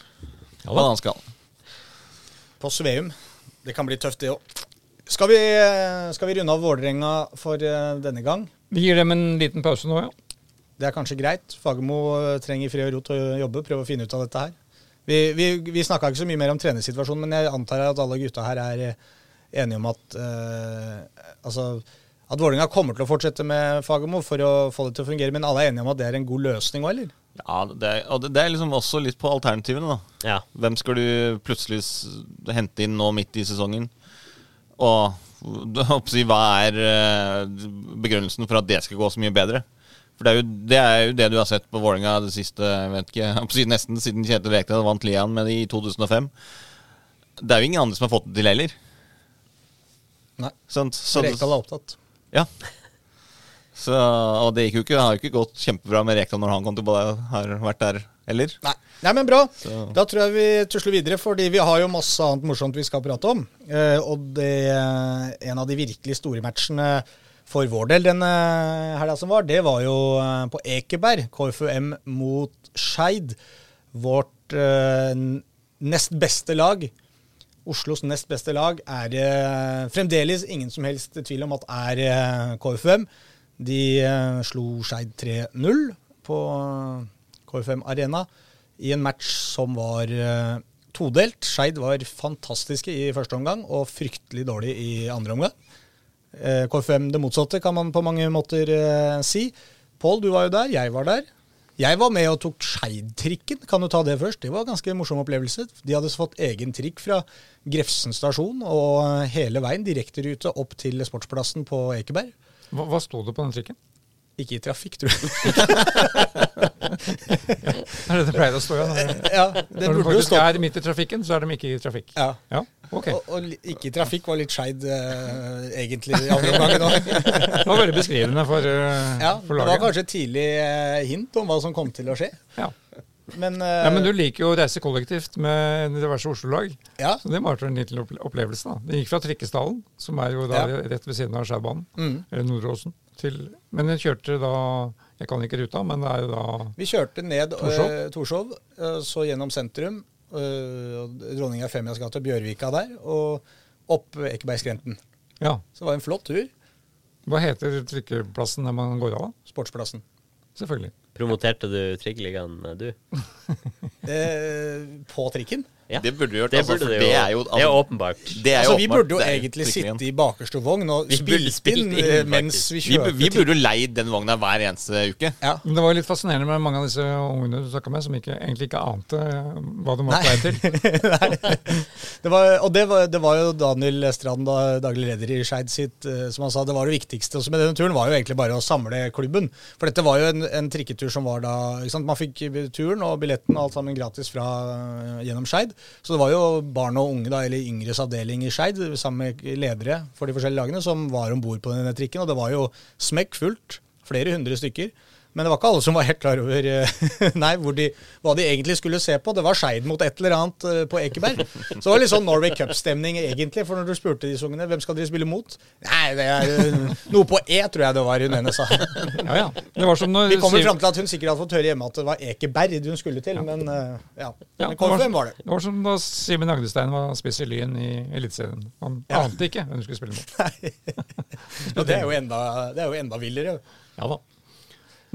Ja. På Sveum. Det kan bli tøft, det òg. Skal, vi, skal vi runde av Vålerenga for eh, denne gang? Vi gir dem en liten pause nå, ja. Det er kanskje greit. Fagermo eh, trenger fred og ro til å jobbe, prøve å finne ut av dette her. Vi, vi, vi snakka ikke så mye mer om trenersituasjonen, men jeg antar at alle gutta her er eh, enige om at eh, altså, at Vålerenga kommer til å fortsette med Fagermo for å få det til å fungere, men alle er enige om at det er en god løsning òg, eller? Ja, det er, og det, det er liksom også litt på alternativene, da. Ja. Hvem skal du plutselig hente inn nå midt i sesongen? Og si, hva er eh, begrunnelsen for at det skal gå så mye bedre? For det er jo det, er jo det du har sett på Vålerenga det siste jeg vet ikke, nesten siden Kjetil Rekdal vant Lian med det i 2005. Det er jo ingen andre som har fått det til heller. Nei. Sant? Så, Rekdal er opptatt. Ja. Så, og det gikk jo ikke, har jo ikke gått kjempebra med Rekdal når han kom tilbake, har vært der heller. Nei. Nei, men bra. Så- Da tror jeg vi tusler videre, fordi vi har jo masse annet morsomt vi skal prate om. Eh, og det, en av de virkelig store matchene for vår del denne helga som var, det var jo eh, på Ekeberg. KFUM mot Skeid. Vårt eh, nest beste lag. Oslos nest beste lag er det fremdeles ingen som helst tvil om at er eh, KFUM. De eh, slo Skeid 3-0 på KFUM Arena i en match som var eh, todelt. Skeid var fantastiske i første omgang og fryktelig dårlig i andre omgang. Eh, KFM det motsatte, kan man på mange måter eh, si. Pål, du var jo der. Jeg var der. Jeg var med og tok Skeid-trikken. Kan du ta det først? Det var en ganske morsom opplevelse. De hadde fått egen trikk fra Grefsen stasjon og eh, hele veien direkterute opp til Sportsplassen på Ekeberg. Hva, hva sto det på den trikken? Ikke i trafikk, tror jeg. Det er det det pleier å stå, igjen. Når, ja, det når jo faktisk stå. er midt i trafikken, så er de ikke i trafikk. Ja. Ja, Okay. Og, og ikke i trafikk var litt skeid uh, egentlig i andre omgang. Det var veldig beskrivende for, uh, Ja, for det var kanskje et tidlig eh, hint om hva som kom til å skje. Ja. Men, uh, ja, Men du liker jo å reise kollektivt med diverse Oslo-lag. ja, Så det var en liten opplevelse. da. Det gikk fra Trikkestallen, som er jo da Ja. rett ved siden av Skjærbanen, Mm. eller Nordåsen, til Men jeg kjørte da Jeg kan ikke ruta, men det er jo da Vi kjørte ned Torshov? uh, Torshov, eh, så gjennom sentrum, eh, Dronning Eufemias gate, Bjørvika der, og opp Ekebergskrenten. Ja. Så det var en flott tur. Hva heter trykkeplassen der man går av? Sportsplassen. Selvfølgelig. Promoterte du Trikkeligaen, du? Eh, på trikken. Ja. Det burde du gjort, Det altså, det, det jo. er jo det er altså, åpenbart. det er Altså, vi åpenbart- burde jo det egentlig sitte i bakerste vogn og spille spill spilt inn eh, mens vi vi Vi, vi burde jo leid den vogna hver eneste uke. Ja. Men det var jo litt fascinerende med mange av disse ungene du snakka med, som ikke, egentlig ikke ante eh, hva de var på vei til. Det var, og det var, det var jo Daniel Strand, da, daglig leder i Skeid sitt, eh, som han sa, det var det viktigste også med denne turen, var jo egentlig bare å samle klubben. For dette var jo en, en trikketur som var da ikke sant? Man fikk turen og billetten og alt sammen gratis fra, gjennom Skeid. Så det var jo barn og unge, da, eller yngres avdeling i Skeid, sammen med ledere for de forskjellige lagene, som var om bord på denne trikken. Og det var jo smekkfullt. Flere hundre stykker. Men det var ikke alle som var helt klar over eh, nei, de, hva de egentlig skulle se på. Det var Skeid mot et eller annet eh, på Ekeberg. Så det var litt sånn Norway Cup-stemning egentlig. For når du spurte disse ungene hvem skal dere spille mot, nei, det er eh, noe på E, tror jeg det var hun ene sa. Ja, ja. Det var som når Vi kommer fram til at hun sikkert hadde fått høre hjemme at det var Ekeberg hun skulle til, men eh, ja. Ja, Men det var- var det. Det var som da Simen Agdestein var spiss i Lyn i Eliteserien. Han Ja. ante ikke hvem hun skulle spille mot. Og det er jo enda, det er jo enda villere. Ja da.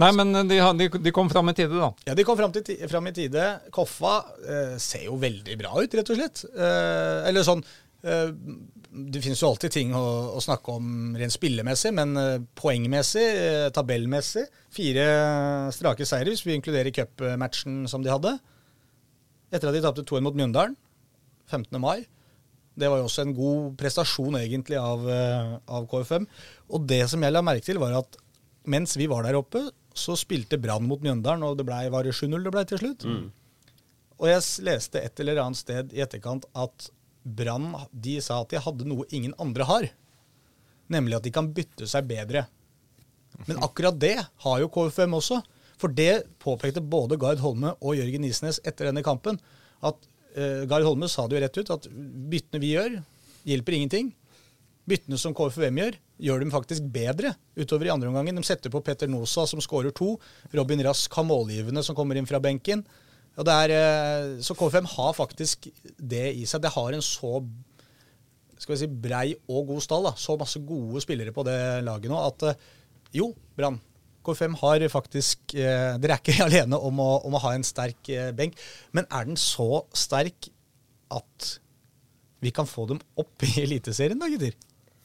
Nei, men de, de, de kom fram i tide, da. Ja, de kom fram, til, fram i tide. Koffa eh, ser jo veldig bra ut, rett og slett. Eh, eller sånn eh, Det finnes jo alltid ting å, å snakke om rent spillemessig, men eh, poengmessig, eh, tabellmessig Fire strake seire, hvis vi inkluderer cupmatchen som de hadde. Etter at de tapte 2-1 mot Mjøndalen 15. mai. Det var jo også en god prestasjon egentlig av, eh, av KFM. Og det som jeg la merke til, var at mens vi var der oppe, så spilte Brann mot Mjøndalen, og det ble, var det 7-0 det ble til slutt. Og jeg leste et eller annet sted i etterkant at Brann de sa at de hadde noe ingen andre har. Nemlig at de kan bytte seg bedre. Men akkurat det har jo KFM også. For det påpekte både Gard Holme og Jørgen Isnes etter denne kampen. At uh, Gard Holme sa det jo rett ut, at byttene vi gjør, hjelper ingenting. Byttene som KFUM gjør, gjør dem faktisk bedre utover i andre omgang. De setter på Petter Nosa, som skårer to. Robin Rask har målgivende, som kommer inn fra benken. Og det er, eh, så KFM har faktisk det i seg. Det har en så skal vi si, brei og god stall. Da. Så masse gode spillere på det laget nå at eh, jo, Brann. KFM har faktisk eh, Dere er ikke alene om å, om å ha en sterk benk, men er den så sterk at vi kan få dem opp i Eliteserien, da, gutter?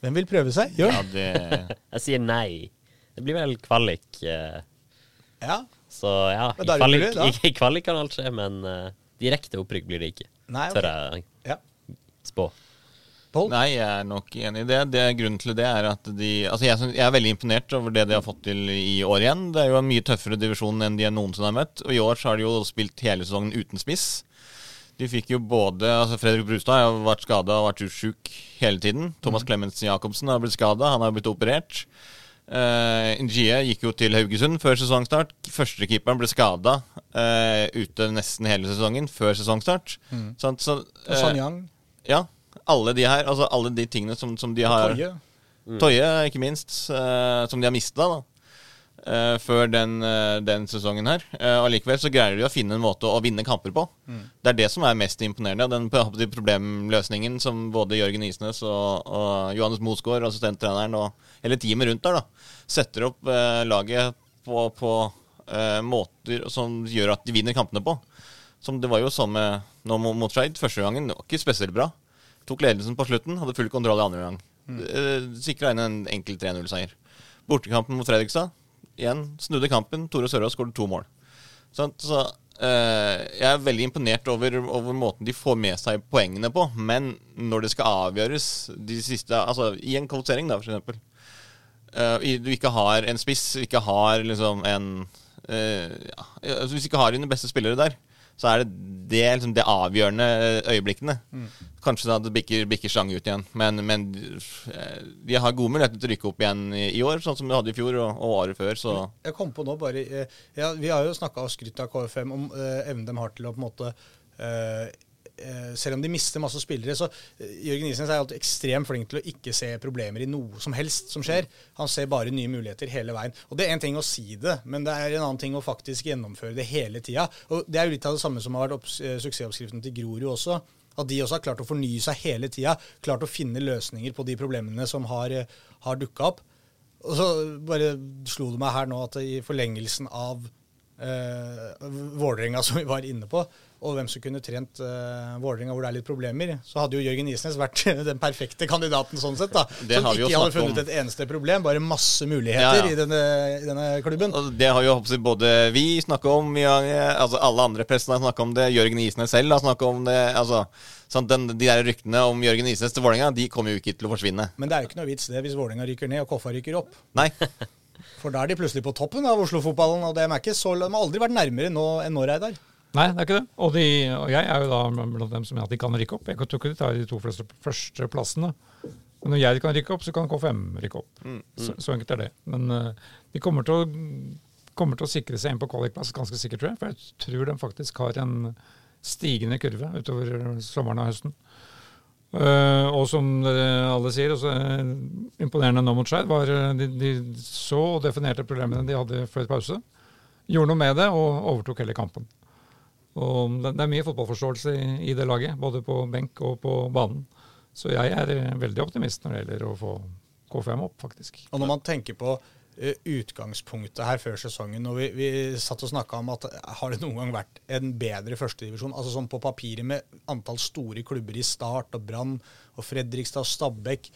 Hvem vil prøve seg? Ja, det, Jeg sier nei. Det blir vel kvalik. eh, Ja. Så ja, i da kvalik, det i, kvalik kan alt skje, men eh, direkte opprykk blir det ikke. Nei, ok. Tør jeg ja. spå. Pål? Nei, jeg er nok enig i det. det. Grunnen til det er at de Altså, jeg, jeg er veldig imponert over det de har fått til i år igjen. Det er jo en mye tøffere divisjon enn de noensinne har møtt. Og i år så har de jo spilt hele sesongen uten spiss. De fikk jo både altså Fredrik Brustad har vært skada og vært sjuk hele tiden. Thomas Clemensen Jacobsen har blitt skada, han har blitt operert. Uh, Njie gikk jo til Haugesund før sesongstart. Førstekeeperen ble skada ute nesten hele sesongen før sesongstart. Sant, så, Og eh, Sanyang? ja, alle de her, altså alle de tingene som, som de har Toye. Mm. Toye, ikke minst, Uh, som de har mista da. Eh, før den, uh, den sesongen her. Uh, Allikevel så greier de å finne en måte å vinne kamper på. Det er det som er mest imponerende. Den problemløsningen som både Jørgen Isnes og, og Johannes Mosgaard, assistenttreneren, og hele teamet rundt der, da, setter opp laget på, på måter som gjør at de vinner kampene på. Som det var jo sånn med nå mot Skeid. Første gangen det var ikke spesielt bra. Tok ledelsen på slutten, hadde full kontroll i andre gang. Mm. Sikra inn en enkel 3-0-seier. Bortekampen mot Fredrikstad. Igjen snudde kampen. Tore Sørås skåret to mål. Så, så Uh, Jeg er veldig imponert over, over måten de får med seg poengene på. Men når det skal avgjøres de siste Altså i en kvalifisering, da, for eksempel. Eh, du ikke har en spiss, ikke har liksom en uh, ja, altså Hvis du ikke har dine beste spillere der, så er det det, liksom, det avgjørende øyeblikkene. Kanskje da det bikker, bikker slang ut igjen. Men, men eh, de har gode muligheter til å rykke opp igjen i, i år, sånn som de hadde i fjor og, og året før. Så Jeg kom på nå bare eh, ja, Vi har jo snakka og skrytt av KFM om eh, evnen de har til å på en måte eh, eh, Selv om de mister masse spillere, så eh, Jørgen Isnes er alltid ekstremt flink til å ikke se problemer i noe som helst som skjer. Han ser bare nye muligheter hele veien. Og Det er en ting å si det, men det er en annen ting å faktisk gjennomføre det hele tida. Og Det er jo litt av det samme som har vært eh, suksessoppskriften til Grorud også. At de også har klart å fornye seg hele tida. Klart å finne løsninger på de problemene som har, eh, har dukka opp. Og så bare slo det meg her nå at i forlengelsen av eh, Vålerenga, som vi var inne på, og hvem som kunne trent uh, Vålerenga hvor det er litt problemer, så hadde jo Jørgen Isnes vært den perfekte kandidaten sånn sett. da. Det Som har vi ikke hadde funnet om. et eneste problem, bare masse muligheter Ja, ja. I, denne, i denne klubben. Og det har jo både vi snakka om, vi har, altså alle andre pressen har snakka om det, Jørgen Isnes selv har snakka om det. altså Sånn, den, De der ryktene om Jørgen Isnes til Vålerenga de kommer jo ikke til å forsvinne. Men det er jo ikke noe vits det hvis Vålerenga rykker ned og Koffa rykker opp. Nei. For da er de plutselig på toppen av Oslo-fotballen, og de, er ikke så, de har aldri vært nærmere nå enn nå, Reidar. Nei, det er ikke det. Og, de, og jeg er jo da blant dem som mener at de kan rykke opp. Jeg tror ikke de tar de to fleste, første plassene. Men når jeg kan rykke opp, så kan K5 rykke opp. Så, så enkelt er det. Men uh, de kommer til å kommer til å sikre seg inn på kvalikplass ganske sikkert, tror jeg. For jeg tror de faktisk har en stigende kurve utover sommeren og høsten. Uh, og som alle sier, også, uh, imponerende nå mot Skeid, var de, de, så og definerte problemene de hadde før pause. Gjorde noe med det og overtok hele kampen. Og det, er mye fotballforståelse i, det laget, både på benk og på banen. Så jeg er veldig optimist når det gjelder å få K5 opp, faktisk. Og når man tenker på Eh, utgangspunktet her før sesongen. og Vi, vi satt og snakka om at har det noen gang vært en bedre førstedivisjon? Altså sånn på papiret med antall store klubber i Start og Brann og Fredrikstad og Stabæk.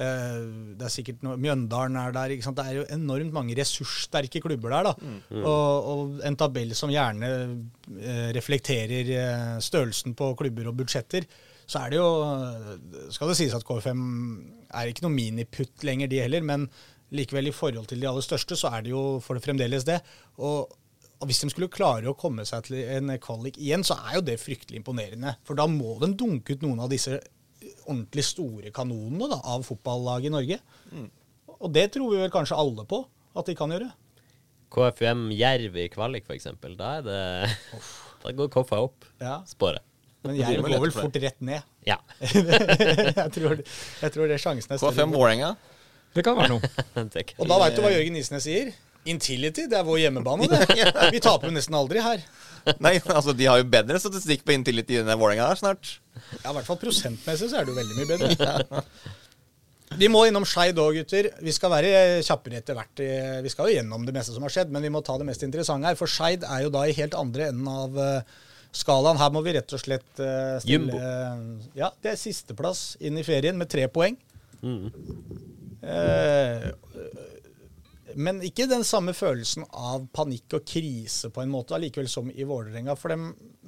Eh, det er sikkert noe, Mjøndalen er der. Det er jo enormt mange ressurssterke klubber der. da. Mm. Og, og, en tabell som gjerne eh, reflekterer eh, størrelsen på klubber og budsjetter. Så er det jo Skal det sies at KFM er ikke noe miniputt lenger, de heller. men Likevel, i forhold til de aller største, så er det jo for det fremdeles det. Og, og hvis de skulle klare å komme seg til en kvalik igjen, så er jo det fryktelig imponerende. For da må de dunke ut noen av disse ordentlig store kanonene da, av fotballaget i Norge. Mm. Og det tror vi vel kanskje alle på at de kan gjøre. KFUM Jerv i kvalik, f.eks. Da er det Da går Koffa opp, ja. spåret. Men Jerv går vel fort rett ned. Ja. jeg, tror, jeg tror det er sjansen er større. KFUM Vålerenga? Det kan være noe. og da veit du hva Jørgen Isnes sier? Intility, det er vår hjemmebane, det. Vi taper jo nesten aldri her. Nei, altså de har jo bedre statistikk på Intility enn Vålerenga her snart. Ja, i hvert fall prosentmessig så er det jo veldig mye bedre. Vi må innom Skeid òg, gutter. Vi skal være kjappere etter hvert. Vi skal jo gjennom det meste som har skjedd, men vi må ta det mest interessante her. For Skeid er jo da i helt andre enden av eh, skalaen. Her må vi rett og slett uh, stille Jumbo. Ja, det er sisteplass inn i ferien med tre poeng. Mm. Eh, men ikke den samme følelsen av panikk og krise på en måte allikevel som i Vålerenga.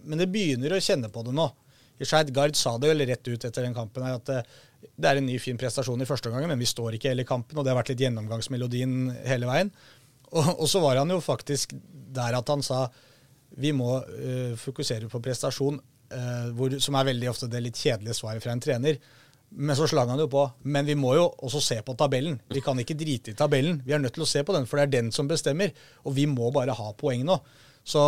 Men det begynner å kjenne på det nå. Skeid Gard sa det vel rett ut etter den kampen her, at det, eh, det er en ny, fin prestasjon i første omgang, men vi står ikke hele kampen. Og det har vært litt gjennomgangsmelodien hele veien. Og, og så var han jo faktisk der at han sa vi må uh, fokusere på prestasjon, uh, hvor, som er veldig ofte det litt kjedelige svaret fra en trener. Men så slang han jo på. Men vi må jo også se på tabellen. Vi kan ikke drite i tabellen. Vi er nødt til å se på den, for det er den som bestemmer. Og vi må bare ha poeng nå. Så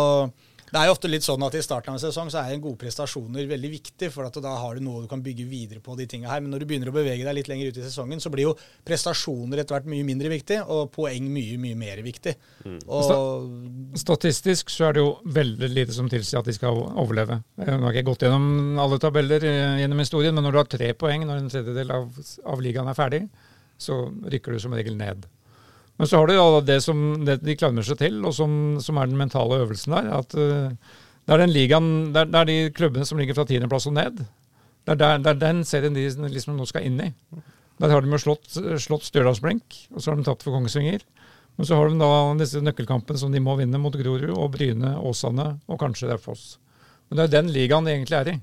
det er jo ofte litt sånn at i starten av en sesong så er gode prestasjoner veldig viktig, for da har du noe du kan bygge videre på de tinga her. Men når du begynner å bevege deg litt lenger ut i sesongen, så blir jo prestasjoner etter hvert mye mindre viktig, og poeng mye, mye mer viktig. Mm. Og Statistisk så er det jo veldig lite som tilsier at de skal overleve. Jeg har ikke gått gjennom alle tabeller eh, gjennom historien, men når du har tre poeng når en tredjedel av, av ligaen er ferdig, så rykker du som regel ned. Men så har du da det som det de klamrer seg til, og som, som, er den mentale øvelsen der. at uh, Det er den ligaen, det er, det er de klubbene som ligger fra tiendeplass og ned. Det er, der, det er, den serien de liksom nå skal inn i. Der har de jo slått, slått Stjørdalsblink, og så har de tatt for Kongsvinger. Men så har de da disse nøkkelkampene som de må vinne mot Grorud og Bryne, Åsane og kanskje Raufoss. Men det er den ligaen de egentlig er i.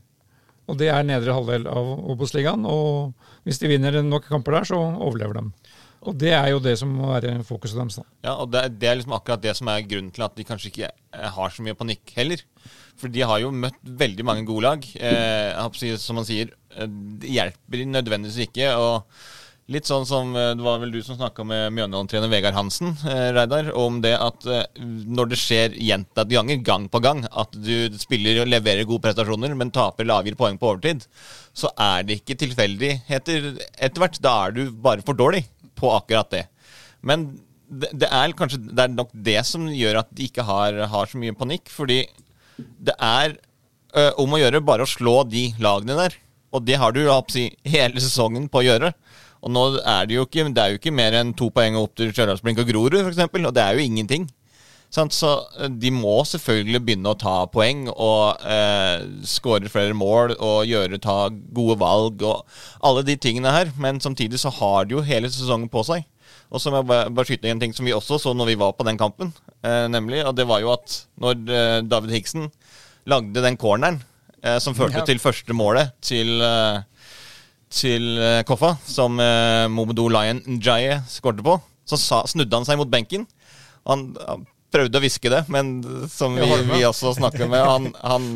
Og det er nedre halvdel av Obos-ligaen. Og hvis de vinner nok kamper der, så overlever de. Og det er jo det som må være fokuset deres. da. Ja, og det, det, er liksom akkurat det som er grunnen til at de kanskje ikke eh, har så mye panikk heller. For de har jo møtt veldig mange gode lag. Eh, som man sier, eh, det hjelper nødvendigvis ikke. og Litt sånn som eh, Det var vel du som snakka med Mjøndalen-trener Vegard Hansen, eh, Reidar, om det at eh, når det skjer gjentatte ganger, gang på gang, at du spiller og leverer gode prestasjoner, men taper lavere poeng på overtid, så er det ikke tilfeldigheter etter hvert. Da er du bare for dårlig på akkurat det. Men det, det, er kanskje det er nok det som gjør at de ikke har, har så mye panikk. Fordi det er ø, om å gjøre bare å slå de lagene der. Og det har du si, hele sesongen på å gjøre. Og nå er det jo ikke, det er jo ikke mer enn to poeng opp til Stjørdalsblink og Grorud, f.eks. Og det er jo ingenting. Så de må selvfølgelig begynne å ta poeng og eh, skåre flere mål og gjøre, ta gode valg og alle de tingene her. Men samtidig så har de jo hele sesongen på seg. Og så må jeg bare, bare skyte en ting som vi også så når vi var på den kampen. Eh, nemlig, og det var jo at når eh, David Higson lagde den corneren eh, som førte ja. til første målet til eh, til eh, Koffa, som eh, Momodou Lion Njaye skårte på, så sa, snudde han seg mot benken. Han, han prøvde å hviske det, men som vi, vi også snakker med, han, han,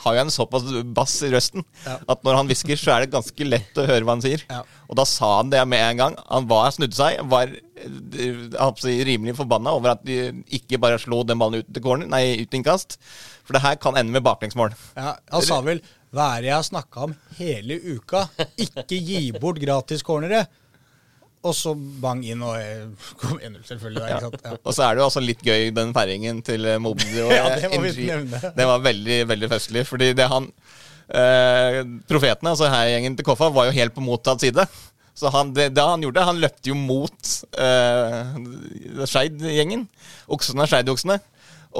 har jo en såpass bass i røsten Ja. at når han hvisker, så er det ganske lett å høre hva han sier. Ja. Og da sa han det med en gang. Han var, snudde seg, var rimelig forbanna over at de ikke bare slo den ballen ut til corner, nei, ut innkast. For det her kan ende med baklengsmål. Ja, han sa vel 'hva er det jeg har snakka om hele uka'? Ikke gi bort gratis cornere. Og så bang inn, og eh, kom 1-0, selvfølgelig. sant? Ja. Og så er det jo også litt gøy, den feiringen til eh, Mobdi Ja, det må vi nevne. Det var veldig, veldig festlig. Fordi det han eh, Profetene, altså heiagjengen til Koffa, var jo helt på mottatt side. Så han, det, det han gjorde, han løpte jo mot eh, Skeid-gjengen. Oksene, Skeid-oksene.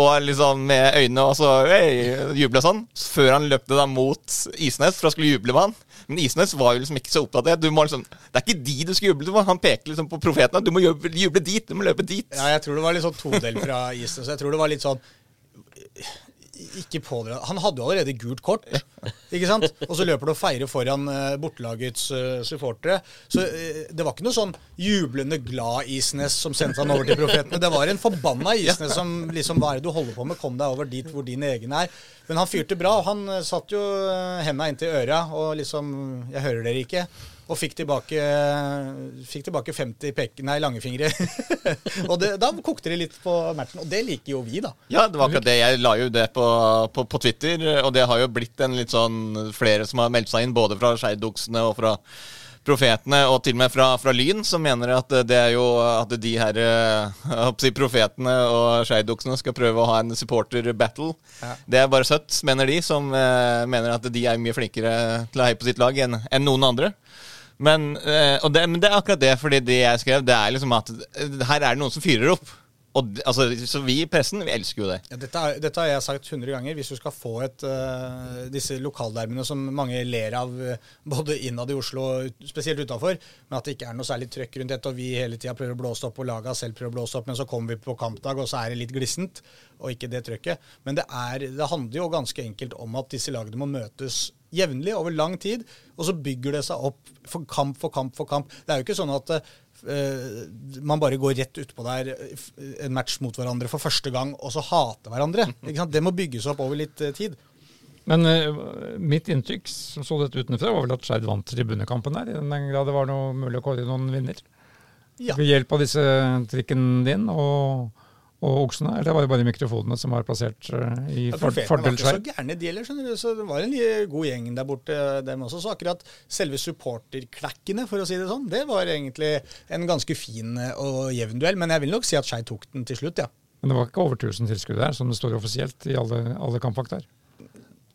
Og liksom med øynene og så hey, jubla sånn. Før han løpte da mot Isnes for å skulle juble med han. Men Isnes var jo liksom ikke så opptatt av det. Liksom, det er ikke de du skal juble til. Han peker liksom på profetene. Du må juble, juble dit. Du må løpe dit. Ja, jeg tror det var litt sånn todel fra Isnes. Jeg tror det var litt sånn ikke pådra Han hadde jo allerede gult kort, ikke sant? Og så løper du og feirer foran uh, bortelagets uh, supportere. Så uh, det var ikke noe sånn jublende glad Isnes som sendte han over til profetene. Det var en forbanna Isnes som liksom Hva er det du holder på med? Kom deg over dit hvor din egen er. Men han fyrte bra. Han satt jo henda inntil øra og liksom Jeg hører dere ikke. Og fikk tilbake, fikk tilbake 50 pek, nei, langefingre. og det, da kokte det litt på matchen. Og det liker jo vi, da. Ja, det var akkurat det. Jeg la jo det på, på, på Twitter, og det har jo blitt en litt sånn flere som har meldt seg inn, både fra Skeidoksene og fra Profetene, og til og med fra, fra Lyn, som mener at det er jo at de her eh, si, profetene og Skeidoksene skal prøve å ha en supporter-battle. Ja. Det er bare søtt, mener de, som eh, mener at de er mye flinkere til å heie på sitt lag enn enn noen andre. Men, eh, det, men det er akkurat det, fordi det jeg skrev, det er liksom at eh, her er det noen som fyrer opp. Og altså, så vi i pressen, vi elsker jo det. Ja, dette, er- dette har jeg sagt 100 ganger. Hvis du skal få et, uh, disse lokaldermene som mange ler av uh, både innad i Oslo og spesielt utafor, men at det ikke er noe særlig trøkk rundt dette, og vi hele tida prøver å blåse opp, og laga selv prøver å blåse opp, men så kommer vi på kampdag, og så er det litt glissent, og ikke det trøkket. Men det, er, det handler jo ganske enkelt om at disse lagene må møtes jevnlig over lang tid, og så bygger det seg opp for kamp for kamp for kamp. Det er jo ikke sånn at eh, man bare går rett utpå der eh, en match mot hverandre for første gang, og så hater hverandre. Ikke sant? Det må bygges opp over litt eh, tid. Men uh, mitt inntrykk som så dette utenfra, var vel at Skeid vant tribunekampen der, i den grad det var noe mulig å kåre noen vinner. Ja. Ved hjelp av disse trikken din og, og oksene. Eller var det bare mikrofonene som var plassert eh, i Ja, for, Profetene var ikke så gærne, de heller. skjønner du. Så det var en god gjeng der borte, dem også. Så akkurat selve supporterklekkene, for å si det sånn, det var egentlig en ganske fin eh, og jevn duell. Men jeg vil nok si at Skei tok den til slutt, ja. Men det var ikke over 1000 tilskuere der, som det står offisielt i alle, alle kampvakter?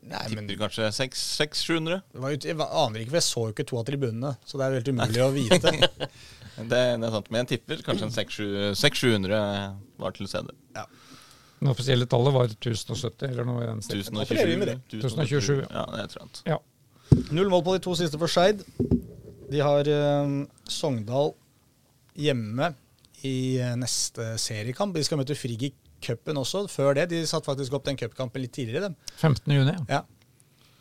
Nei, men Tipper kanskje 600-700. det var jo, jeg aner ikke, for jeg så jo ikke to av tribunene. Så det er jo helt umulig å vite. Det, det er sant, Men jeg tipper kanskje en 600-700 var til stede. Det offisielle tallet var 1070 eller noe i den stilen. opererer vi med det. 1027. 1027, Ja, det er trant. Ja. Null mål på de to siste for Skeid. De har uh, Sogndal hjemme i uh, neste seriekamp. De skal møte Frigg i cupen også. Før det. De satte faktisk opp den cupkampen litt tidligere, dem. 15. juni, ja.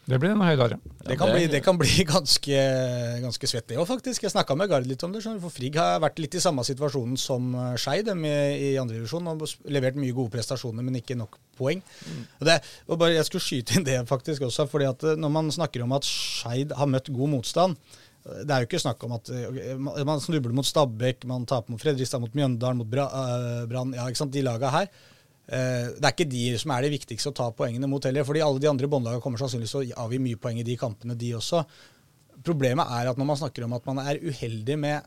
Det blir en høydare. Det kan, bli, det kan bli ganske, ganske svett, det òg, faktisk. Jeg snakka med Gard litt om det. For Frigg har vært litt i samme situasjonen som Skei dem i, i andredivisjon. Og levert mye gode prestasjoner, men ikke nok poeng. Mm. det, og bare, jeg skulle skyte inn det faktisk også, fordi at eh, når man snakker om at Skeid har møtt god motstand eh, det er jo ikke snakk om at eh, man snubler mot Stabæk, man taper mot Fredrikstad, mot Mjøndalen, mot Bra- eh, Brann. Ja, ikke sant, de laga her. Eh, Det er ikke de som er det viktigste å ta poengene mot heller. fordi alle de andre båndlagene kommer sannsynligvis til å avgi mye poeng i de kampene, de også. Problemet er at når man snakker om at man er uheldig med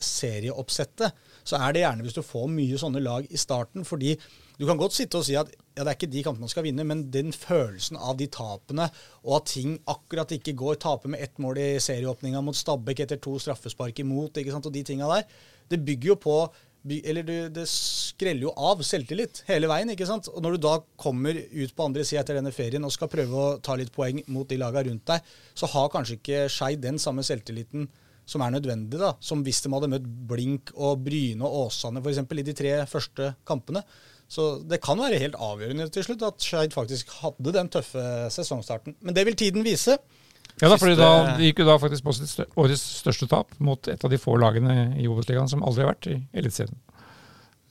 serieoppsettet, så er det gjerne hvis du får mye sånne lag i starten. fordi du kan godt sitte og si at ja, det er ikke de kampene man skal vinne, men den følelsen av de tapene, og at ting akkurat ikke går, tape med ett mål i serieåpninga mot Stabæk etter to straffespark imot, ikke sant, og de tinga der, det bygger jo på eller du, det skreller jo av selvtillit hele veien. ikke sant? Og Når du da kommer ut på andre sida etter denne ferien og skal prøve å ta litt poeng mot de laga rundt deg, så har kanskje ikke Skei den samme selvtilliten som er nødvendig, da, som hvis de hadde møtt Blink og Bryne og Åsane f.eks. i de tre første kampene. Så det kan være helt avgjørende til slutt at Skeid faktisk hadde den tøffe sesongstarten. Men det vil tiden vise. Ja, da, fordi da, De gikk jo da faktisk på sitt årets største tap mot et av de få lagene i Obos-ligaen som aldri har vært i Eliteserien.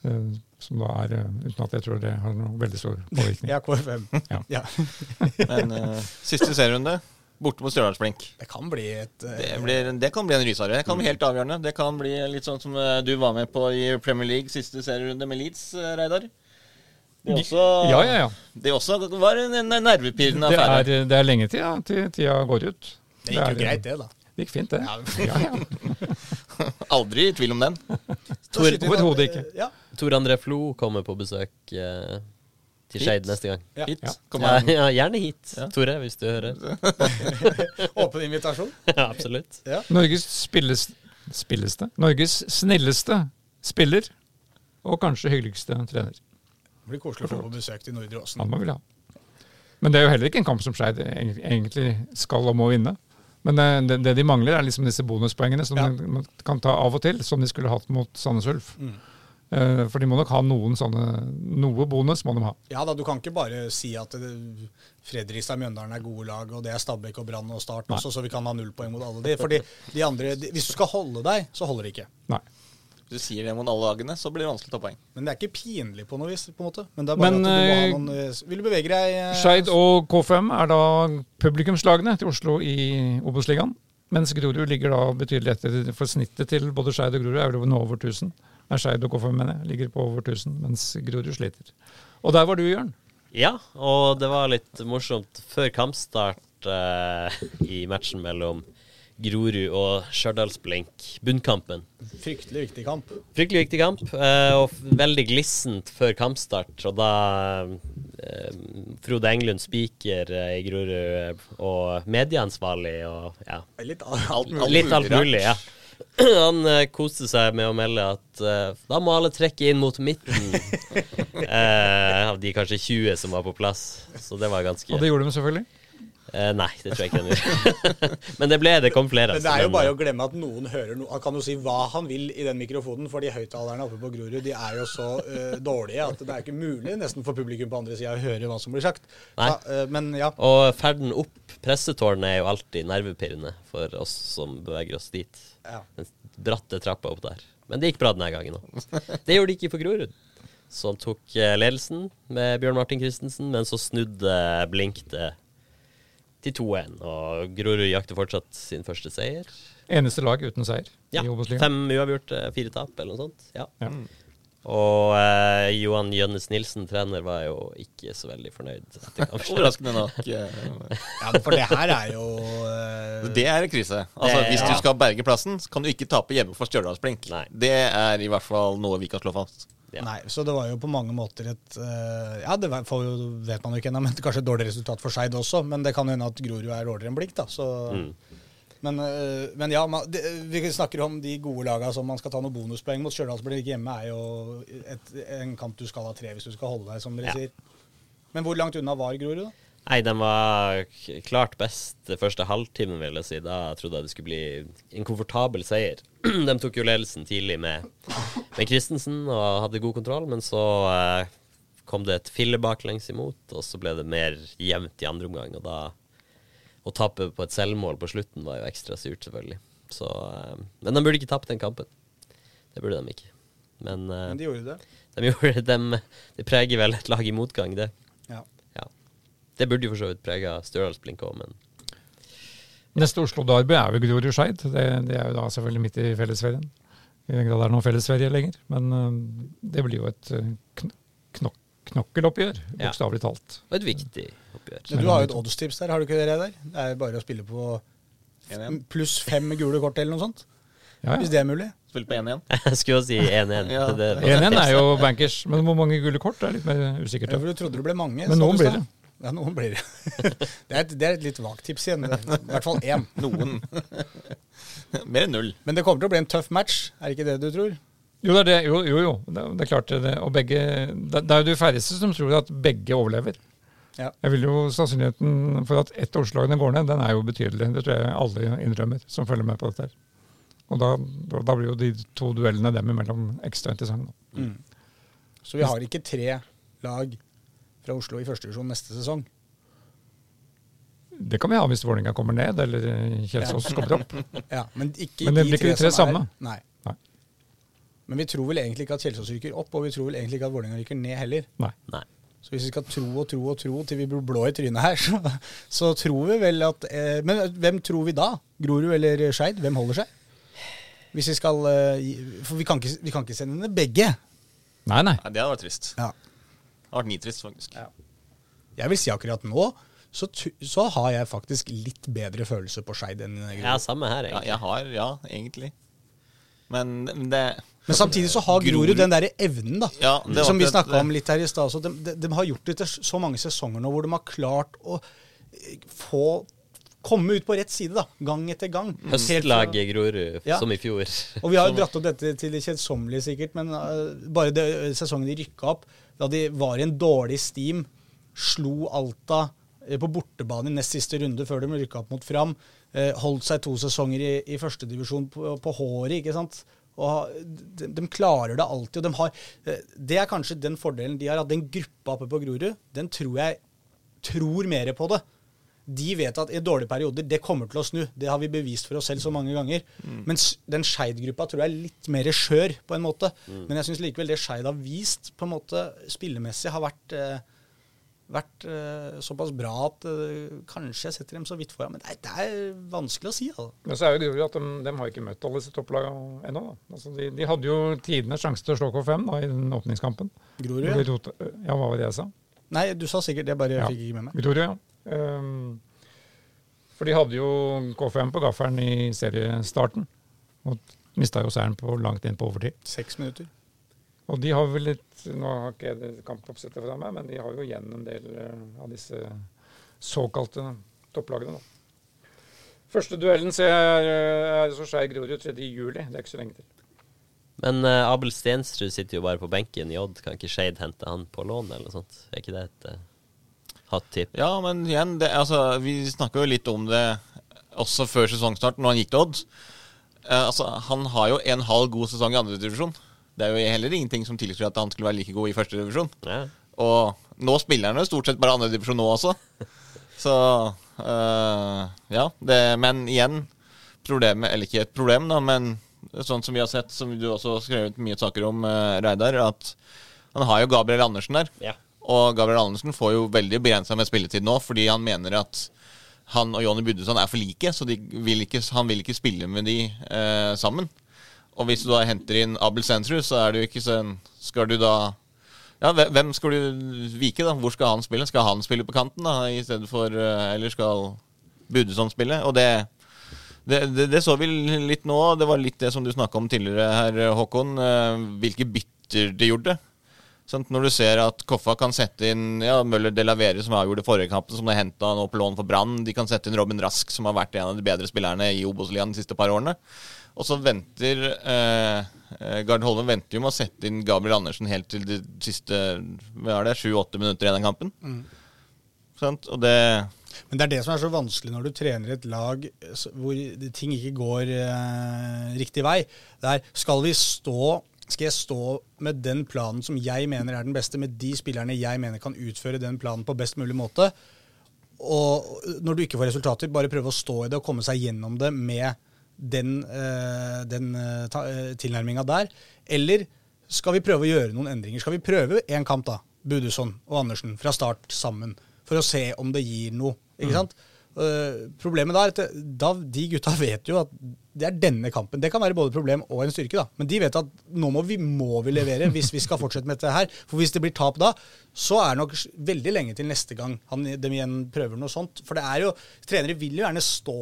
Eh, Som da er, eh, uten at jeg tror det har noen veldig stor påvirkning. Ja, KFM. Ja. Ja. Men uh, siste serierunde, borte mot Stjørdalsblink. Det kan bli et uh, Det, blir, det kan bli en rysare. Det kan bli helt avgjørende. Det kan bli litt sånn som du var med på i Premier League siste serierunde med Leeds, Reidar. Det også, Ja, ja, ja. Det også var en, nervepirrende affære. Det er, det er lenge til, ja, til tida går ut. Det gikk er- jo greit, det, da. Det gikk fint, det. Ja. Ja, ja. Aldri i tvil om den. Overhodet ikke. Ja. Tor André Flo kommer på besøk eh, til? Skeid neste gang. Ja. Hit. Ja. Ja, ja, gjerne hit, Ja. Tore, hvis du hører. Åpen invitasjon. ja, absolutt. Norges spilles, spilleste Norges snilleste spiller, og kanskje hyggeligste trener. Det blir koselig å få på besøk til Nordre Åsen. Han må vel ha. Men det er jo heller ikke en kamp som Skeid egentlig skal og må vinne. Men det, det, det de mangler, er liksom disse bonuspoengene som Ja. man kan ta av og til, som de skulle hatt mot Sandnes Ulf. Mm. Eh, for de må nok ha noen sånne Noe bonus må de ha. Ja da, du kan ikke bare si at det, Fredrikstad Mjøndalen er gode lag, og det er Stabæk og Brann og Start Nei. også, så vi kan ha null poeng mot alle de. Fordi de andre, de, Hvis du skal holde deg, så holder det ikke. Nei. Du sier det mot alle lagene, så blir det vanskelig å ta poeng. Men det er ikke pinlig på noe vis. på en måte. Men det er bare Men, at du må ha eh, noen eh, Vil du bevege deg eh, Skeid og KFM er da publikumslagene til Oslo i Obos-ligaen. Mens Grorud ligger da betydelig etter. For snittet til både Skeid og Grorud er vel nå over 1000. Nei, Skeid og KFM mener jeg, ligger på over 1000, mens Grorud sliter. Og der var du, Jørn. Ja, og det var litt morsomt før kampstart eh, i matchen mellom Grorud og Stjørdalsblink, bunnkampen. Fryktelig viktig kamp. Fryktelig viktig kamp, eh, og veldig glissent før kampstart. Og da eh, Frode Englund, spiker eh, i Grorud, og medieansvarlig og ja, Litt alt, mulig. litt alt mulig, ja. Han koste seg med å melde at da må alle trekke inn mot midten. eh, av de kanskje 20 som var på plass. Så det var ganske Og det gjorde de selvfølgelig. Eh, Nei, det tror jeg ikke han gjorde. Men det ble det kom flere. Men det altså, er jo bare eh, å glemme at noen hører noe. Han kan jo si hva han vil i den mikrofonen, for de høyttalerne oppe på Grorud de er jo så uh, dårlige at det er ikke mulig nesten for publikum på andre sida å høre hva som blir sagt. Nei. Ja, uh, men ja. Og ferden opp pressetårnet er jo alltid nervepirrende for oss som beveger oss dit. ja. Den bratte trappa opp der. Men det gikk bra denne gangen òg. Det gjorde det ikke for Grorud, som tok ledelsen med Bjørn Martin Christensen, men så snudde Blink det til 2-1. Og Grorud jakter fortsatt sin første seier. Eneste lag uten seier Ja, i Obos-ligaen. Fem uavgjort, eh, fire tap, eller noe sånt. Ja. Ja. Og eh, Johan Jønnes Nilsen, trener, var jo ikke så veldig fornøyd. Overraskende nok. eh, ja, for det her er jo eh, Det er en krise. Altså, Det- Hvis ja. du skal berge plassen, så kan du ikke tape hjemme for Stjørdalsblink. Nei. Det er i hvert fall noe vi kan slå fast. Ja. Nei, så det var jo på mange måter et eh, Ja, det får vet man jo ikke ennå, men kanskje et dårlig resultat for Skeid også. Men det kan hende at Grorud er dårligere enn Blikk, da. Så, Mm. men, eh, men ja, man, det, vi snakker om de gode lagene som man skal ta noen bonuspoeng mot. Stjørdalsblink hjemme er jo et, en kamp du skal ha tre hvis du skal holde deg, som dere Ja. sier. Men hvor langt unna var Grorud, da? Nei, de var klart best det første halvtimen, vil jeg si. Da trodde jeg det skulle bli en komfortabel seier. de tok jo ledelsen tidlig med, med Christensen og hadde god kontroll, men så eh, kom det et fille baklengs imot, og så ble det mer jevnt i andre omgang. Og da å tape på et selvmål på slutten var jo ekstra surt, selvfølgelig. Så, eh, men de burde ikke tapt den kampen. Det burde de ikke. Men, eh, Men de gjorde det. de gjorde de, de preger vel et lag i motgang, det. Ja. Ja. Det burde jo for så vidt prega Stjørdalsblink òg, men Neste Oslo-darby er jo Grorud-Skeid. Det, det er jo da selvfølgelig midt i fellesferien. I den grad det er noen fellesferie lenger. Men øh, det blir jo et øh, kn knok knokkeloppgjør, Ja. bokstavelig talt. og et viktig oppgjør. Men du har jo et oddstips der, har du ikke det, Reidar? Det er bare å spille på pluss fem gule kort eller noe sånt. Ja, Hvis det er mulig. Spille på 1-1. Jeg skulle jo si 1-1. Ja. Det- det- 1-1 er jo bankers, men hvor mange gule kort er litt mer usikkert. Ja, for du trodde det ble mange. Men nå blir stad. Ja, noen blir det. det, er et, det er et litt vagt tips igjen. I hvert fall én. Noen. Mer enn null. Men det kommer til å bli en tøff match, er det ikke det du tror? Jo, det er det. Jo, jo. jo. Det, er- det er klart det. Og begge Det, det er jo de færreste som tror at begge overlever. Ja. Jeg vil jo Sannsynligheten for at ett av Oslo-lagene går ned, den er jo betydelig. Det tror jeg alle innrømmer som følger med på dette. her. Og da, da, da blir jo de to duellene dem imellom ekstra interessante. Mm. Så vi har ikke tre lag fra Oslo i første divisjon neste sesong. Det kan vi ha hvis Vålerenga kommer ned, eller Kjelsås kommer opp. Ja, men ikke Men det blir ikke de tre som er- samme. Nei. Nei. Men vi tror vel egentlig ikke at Kjelsås ryker opp, og vi tror vel egentlig ikke at Vålerenga ryker ned heller. Nei. Nei. Så hvis vi skal tro og tro og tro til vi blir blå i trynet her, så, så tror vi vel at eh, Men hvem tror vi da? Grorud eller Skeid? Hvem holder seg? Hvis vi skal eh, For vi kan ikke, vi kan ikke sende ned begge. Nei, nei. Nei, det hadde vært trist. Ja. Det hadde vært nitrist, faktisk. Jeg vil si akkurat nå så, så har jeg faktisk litt bedre følelse på Skeid enn Grorud. Ja, samme her, Ja, jeg har, ja, egentlig. Men det Men samtidig så har Grorud den derre evnen, da. Ja, det var som vi snakka om litt her i stad. De, de, de har gjort det til så mange sesonger nå hvor de har klart å eh, få komme ut på rett side, da. Gang etter gang. Helt i Grorud, Ja. som i fjor. Og vi har jo dratt opp dette til det kjedsommelige sikkert, men uh, bare det, sesongen de rykka opp, da de var i en dårlig steam, slo Alta eh, på bortebane i nest siste runde før de rykka opp mot Fram, uh, holdt seg to sesonger i, i førstedivisjon på, på håret, ikke sant. Og de, de klarer det alltid. og de har, eh, Det er kanskje den fordelen de har, at den gruppa oppe på Grorud, den tror jeg tror mer på det. De vet at i dårlige perioder, det kommer til å snu. Det har vi bevist for oss selv så mange ganger. Mens den Skeid-gruppa tror jeg er litt mer skjør, på en måte. Men jeg syns likevel det Skeid har vist, på en måte spillemessig, har vært, eh, vært eh, såpass bra at eh, kanskje jeg setter dem så vidt foran. Men det er, det er vanskelig å si. Altså. Men så er jo Grorud at de, de har ikke møtt alle disse topplagene ennå. Altså, de, de hadde jo tidenes sjanse til å slå K5 da, i den åpningskampen. Grorud, Ja, hva var det jeg sa? Nei, du sa sikkert det, bare jeg Ja. fikk ikke med meg. Grorud, ja. Ehm, for de hadde jo K5 på gaffelen i seriestarten. Og mista jo seieren på langt inn på overtid. Seks minutter. Og de har vel litt Nå har ikke jeg kampoppsettet fra meg, men de har jo igjen en del eh, av disse såkalte topplagene, da. Første duellen ser jeg eh, er så skeiv Grorud 3. juli. Det er ikke så lenge til. Men uh, Abel Stensrud sitter jo bare på benken i Odd. Kan ikke Skeid hente han på lån, eller noe sånt? Er ikke det et uh, hot tip? Ja, men igjen, det, altså, vi snakka jo litt om det også før sesongstart, når han gikk til Odd. Uh, altså, han har jo en halv god sesong i andre divisjon. Det er jo heller ingenting som tilsier at han skulle være like god i førstedivisjon. Ja. Og nå spiller han jo stort sett bare andre divisjon nå også. Så uh, ja. Det, men igjen, problemet Eller ikke et problem, da, men sånn som vi har sett, som du også har skrevet mye saker om, uh, Reidar, at han har jo Gabriel Andersen der. Ja. Og Gabriel Andersen får jo veldig begrensa med spilletid nå, fordi han mener at han og Jonny Buddesson er for like, så vil ikke, han vil ikke spille med de eh, sammen. Og hvis du da henter inn Abel Sensrud, så er det jo ikke sånn Skal du da Ja, hvem skal du vike, da? Hvor skal han spille? Skal han spille på kanten, da, i stedet for eh, Eller skal Buddesson spille? Og det det, det, det så vi litt nå. Det var litt det som du snakka om tidligere her, Håkon. eh, Hvilke bytter de gjorde. Sant? Når du ser at Koffa kan sette inn ja, Møller de la Vere, som avgjorde forrige kampen, som de henta nå på lån for Brann. De kan sette inn Robin Rask, som har vært en av de bedre spillerne i Obos-ligaen de siste par årene. Og så venter eh, eh, Gard Holmen venter jo med å sette inn Gabriel Andersen helt til de siste hva er det, sju-åtte minutter igjen av kampen. Sant? Og det Men det er det som er så vanskelig når du trener et lag eh, hvor ting ikke går eh, riktig vei. Det er skal vi stå skal jeg stå med den planen som jeg mener er den beste, med de spillerne jeg mener kan utføre den planen på best mulig måte? Og når du ikke får resultater, bare prøve å stå i det og komme seg gjennom det med den, eh, den eh, eh, tilnærminga der? Eller skal vi prøve å gjøre noen endringer? Skal vi prøve én kamp, da? Budusson og Andersen fra start sammen, for å se om det gir noe. Ikke sant? Eh, problemet da er at da, de gutta vet jo at det er denne kampen. Det kan være både problem og en styrke, da. Men de vet at nå må vi, må vi levere hvis vi skal fortsette med dette her. For hvis det blir tap da, så er det nok veldig lenge til neste gang han, de igjen prøver noe sånt. For det er jo Trenere vil jo gjerne stå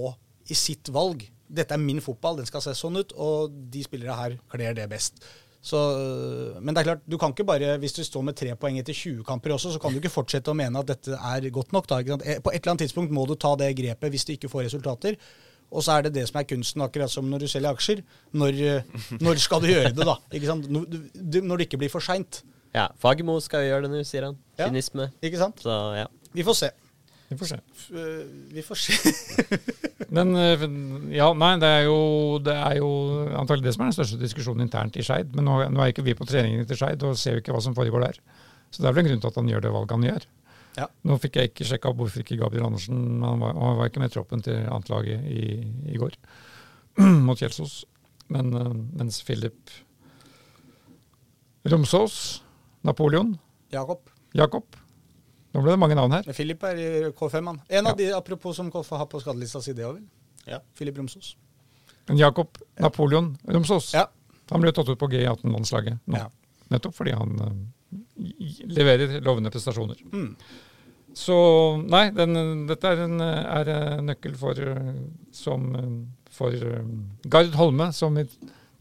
i sitt valg. Dette er min fotball, den skal se sånn ut, og de spillere her kler det best. Så, øh, men det er klart, du kan ikke bare, hvis du står med tre poeng etter 20 kamper også, så kan du ikke fortsette å mene at dette er godt nok. Da? Eh, På et eller annet tidspunkt må du ta det grepet hvis du ikke får resultater. Og så er det det som er kunsten, akkurat som når du selger aksjer. Når, øh, når skal du gjøre det, da? Ikke sant? Når, det ikke blir for seint. ja. Fagermo skal jo gjøre det nå, sier han. Ja. Ikke sant? Så ja. Vi får se. Vi får se. Øh, Vi får se. Men eh, ja, nei, det er jo, det er jo antagelig det som er den største diskusjonen internt i Skeid. Men nå, nå er ikke vi på treningene til Skeid og ser jo ikke hva som foregår der. Så det er vel en grunn til at han gjør det valget han gjør. Ja. Nå fikk jeg ikke sjekka hvorfor ikke Gabriel Andersen Han var, han var ikke med i troppen til annetlaget i, i går mot Kjelsås. Men eh, mens Philip Romsås. Napoleon. Jakob. Jakob. Nå ble det mange navn her. Men Philip er i K5, han. En av de, apropos som Koffa har på skadelista si, det òg, vel. Ja. Filip Romsås. Men Jakob Napoleon Romsås. Ja. Han ble tatt ut på G18-landslaget nå. Ja. Nettopp fordi han eh, leverer lovende prestasjoner. Mm. Så nei, den, dette er en er en nøkkel for, som, for eh, Gard Holme, som i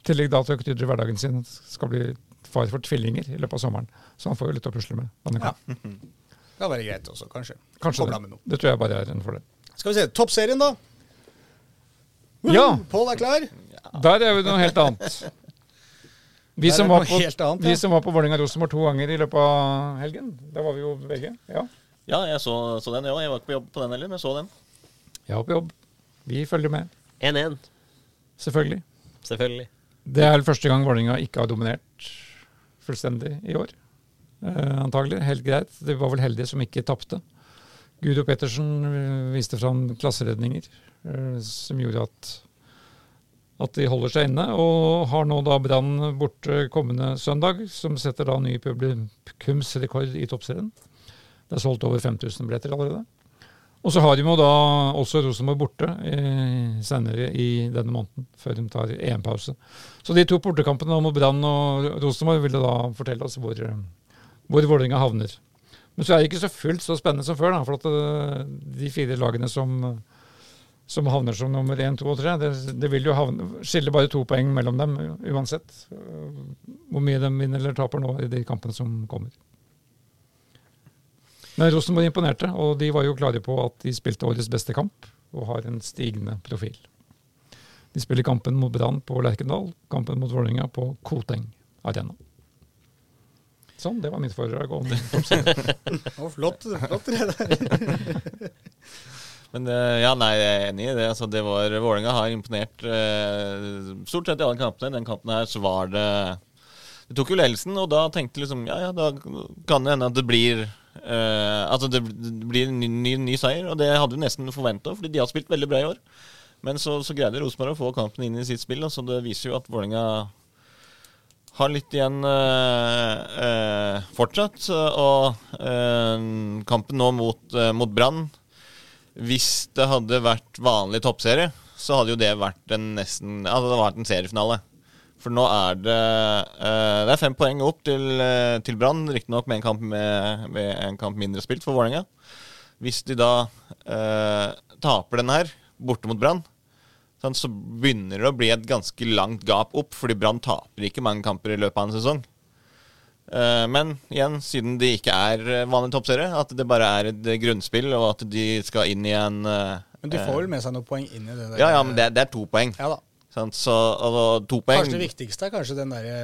tillegg da til å krydre hverdagen sin skal bli far for tvillinger i løpet av sommeren. Så han får jo litt å pusle med. denne Ja. kan være greit også, kanskje. Kanskje det. Det tror jeg bare er en fordel. Skal vi se. Toppserien, da. Woo! Ja. Pål er klar. Der er jo noe helt annet. Vi som, var på, helt annet, vi ja. som var på Vålerenga-Rosenborg to ganger i løpet av helgen. Der var vi jo begge. Ja, Ja, jeg så, så den, jeg òg. Jeg var ikke på jobb på den heller, men jeg så den. jeg var på jobb. Vi følger med, 1-1, selvfølgelig. selvfølgelig. Det er vel første gang Vålerenga ikke har dominert fullstendig i år. Eh, antagelig. Helt greit. De var vel heldige som ikke tapte. Gudo Pettersen eh, viste fram klasseredninger eh, som gjorde at at de holder seg inne, og har nå da Brann borte kommende søndag, som setter da ny publikumsrekord i toppserien. Det er solgt over 5000 billetter allerede. Og så har de jo da også Rosenborg borte eh, senere i denne måneden, før de tar EM-pause. Så de to bortekampene mot Brann og Rosenborg ville da fortelle oss hvor, hvor Vålerenga havner. Men så er det ikke så fullt så spennende som før, da, for at eh, de fire lagene som, som havner som nummer én, to og tre, det, det vil jo havne, skille bare to poeng mellom dem uansett. eh, Hvor mye de vinner eller taper nå i de kampene som kommer. Men Rosenborg imponerte, og de var jo klare på at de spilte årets beste kamp og har en stigende profil. De spiller kampen mot Brann på Lerkendal, kampen mot Vålerenga på Koteng Arena. Sånn, det var mitt foredrag om det. Å, flott. flott det der. Men eh, ja, nei, jeg er enig i det. Altså, det var, Vålerenga har imponert eh, stort sett i alle kampene. Den kampen her så var det De tok jo ledelsen, og da tenkte liksom Ja, ja, da kan det hende at det blir eh, Altså det, det blir en ny, ny, ny seier, og det hadde vi nesten forventa, fordi de har spilt veldig bra i år. Men så, så greide Rosenborg å få kampen inn i sitt spill, og så det viser jo at Vålerenga har litt igjen eh, eh, fortsatt. Og eh, kampen nå mot, uh, mot Brann Hvis det hadde vært vanlig toppserie, så hadde jo det vært en nesten Altså det vært en seriefinale. For nå er det eh, Det er fem poeng opp til, til Brann, riktignok med, med, med en kamp mindre spilt for Vålerenga. Hvis de da eh, taper den her, borte mot Brann, så begynner det å bli et ganske langt gap opp, fordi Brann taper ikke mange kamper i løpet av en sesong. Eh, men igjen, siden de ikke er eh, vanlig toppserie, at det bare er et eh, grunnspill, og at de skal inn i en Men de får vel med seg noen poeng inn i det der? Ja, ja, men det, det er to poeng. Ja da. Sant? Så altså, to poeng Kanskje det viktigste er kanskje den derre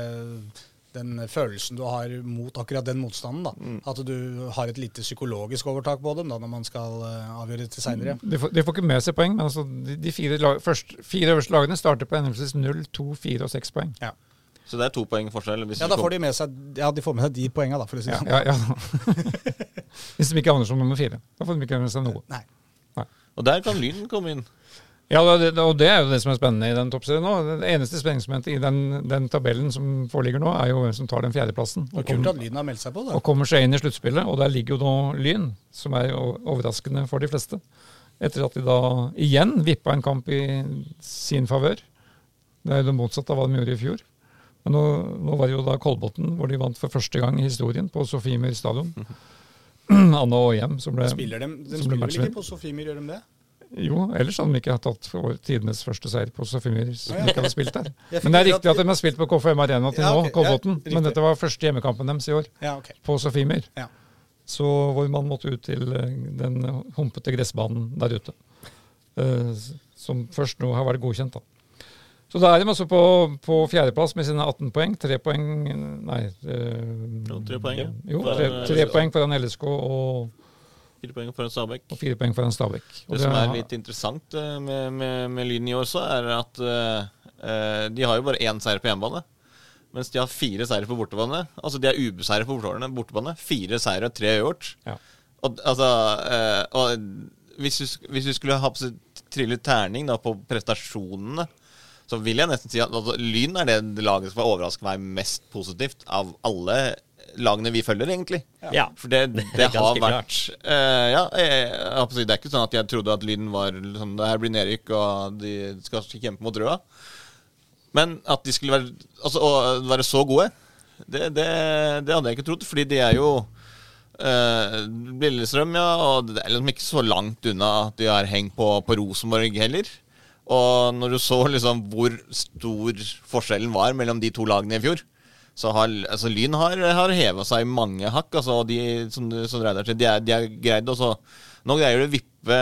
den følelsen du har mot akkurat den motstanden. da. Mm. At du har et lite psykologisk overtak på dem da, når man skal uh, avgjøre det seinere. De de får ikke med seg poeng, men altså de, de fire, lag, først, fire øverste lagene starter på henholdsvis 0, 2, 4 og 6 poeng. Ja. Så det er to poeng forskjell. Hvis ja, da får de med seg Ja, de får med seg de poengene, da, for å si det Ja, sånn. ja, ja. Hvis de ikke havner som nummer fire. Da får de ikke med seg noe. Nei. Og der kan Lyden komme inn. Ja, det, og det er jo det som er spennende i den toppserien nå. Det eneste spenningsmomentet i den, den tabellen som foreligger nå, er jo hvem som tar den fjerdeplassen. Og Og, kult at Lyden har meldt seg på, da. og kommer seg inn i sluttspillet. Og der ligger jo nå Lyn, som er overraskende for de fleste. Etter at de da igjen vippa en kamp i sin favør. Det er jo det motsatte av hva de gjorde i fjor. Men nå, nå var det jo da Kolbotn, hvor de vant for første gang i historien på Sofiemyr stadion. Anna og hjem, som ble Spiller de, de spiller vel ikke på Sofiemyr, gjør de det? Jo, ellers hadde de ikke tatt for tidenes første seier på Ja, ja. de ikke hadde spilt der. Men det er riktig at de har spilt på KFM Arena til Ja, nå, Kolbotn. ja, men dette var første hjemmekampen deres i år, Ja, okay. på Sofiemyr. Ja. Så hvor man måtte ut til eh, den humpete gressbanen der ute. Uh, som først nå har vært godkjent, da. Så da er de også på, på fjerdeplass med sine 18 poeng. Tre poeng Nei. Uh, Jo, tre poeng, ja. Jo, tre, eh, tre poeng foran LSK og, Fire poeng foran Stabæk. og fire poeng foran Stabæk. Det som er litt interessant eh, med, med, med Lyden i år, så er at eh, de har jo bare én seier på hjemmebane. Mens de har fire seire på bortebane. Altså de er ubeseiret på bortebane. Fire seire og tre uavgjort. Ja. Og, altså, uh, og hvis, du, hvis du skulle ha på trillet terning da, på prestasjonene, så vil jeg nesten si at altså, Lyn er det laget som har overrasket meg mest positivt av alle lagene vi følger, egentlig. Ja. For det, det, Det har vært uh, Ja, jeg, jeg, det er ikke sånn at jeg trodde at Lyden var liksom, Det her blir nedrykk, og de skal kjempe mot røda. Men at de skulle være, altså, å være så gode, det, det, det hadde jeg ikke trodd. Fordi de er jo eh, Lillestrøm, ja, og det er liksom ikke så langt unna at de har hengt på, på Rosenborg heller. Og når du så liksom hvor stor forskjellen var mellom de to lagene i fjor, så har altså, Lyn har, har heva seg mange hakk. Altså, de, som, som de, er- de er greid også Nå greier de å vippe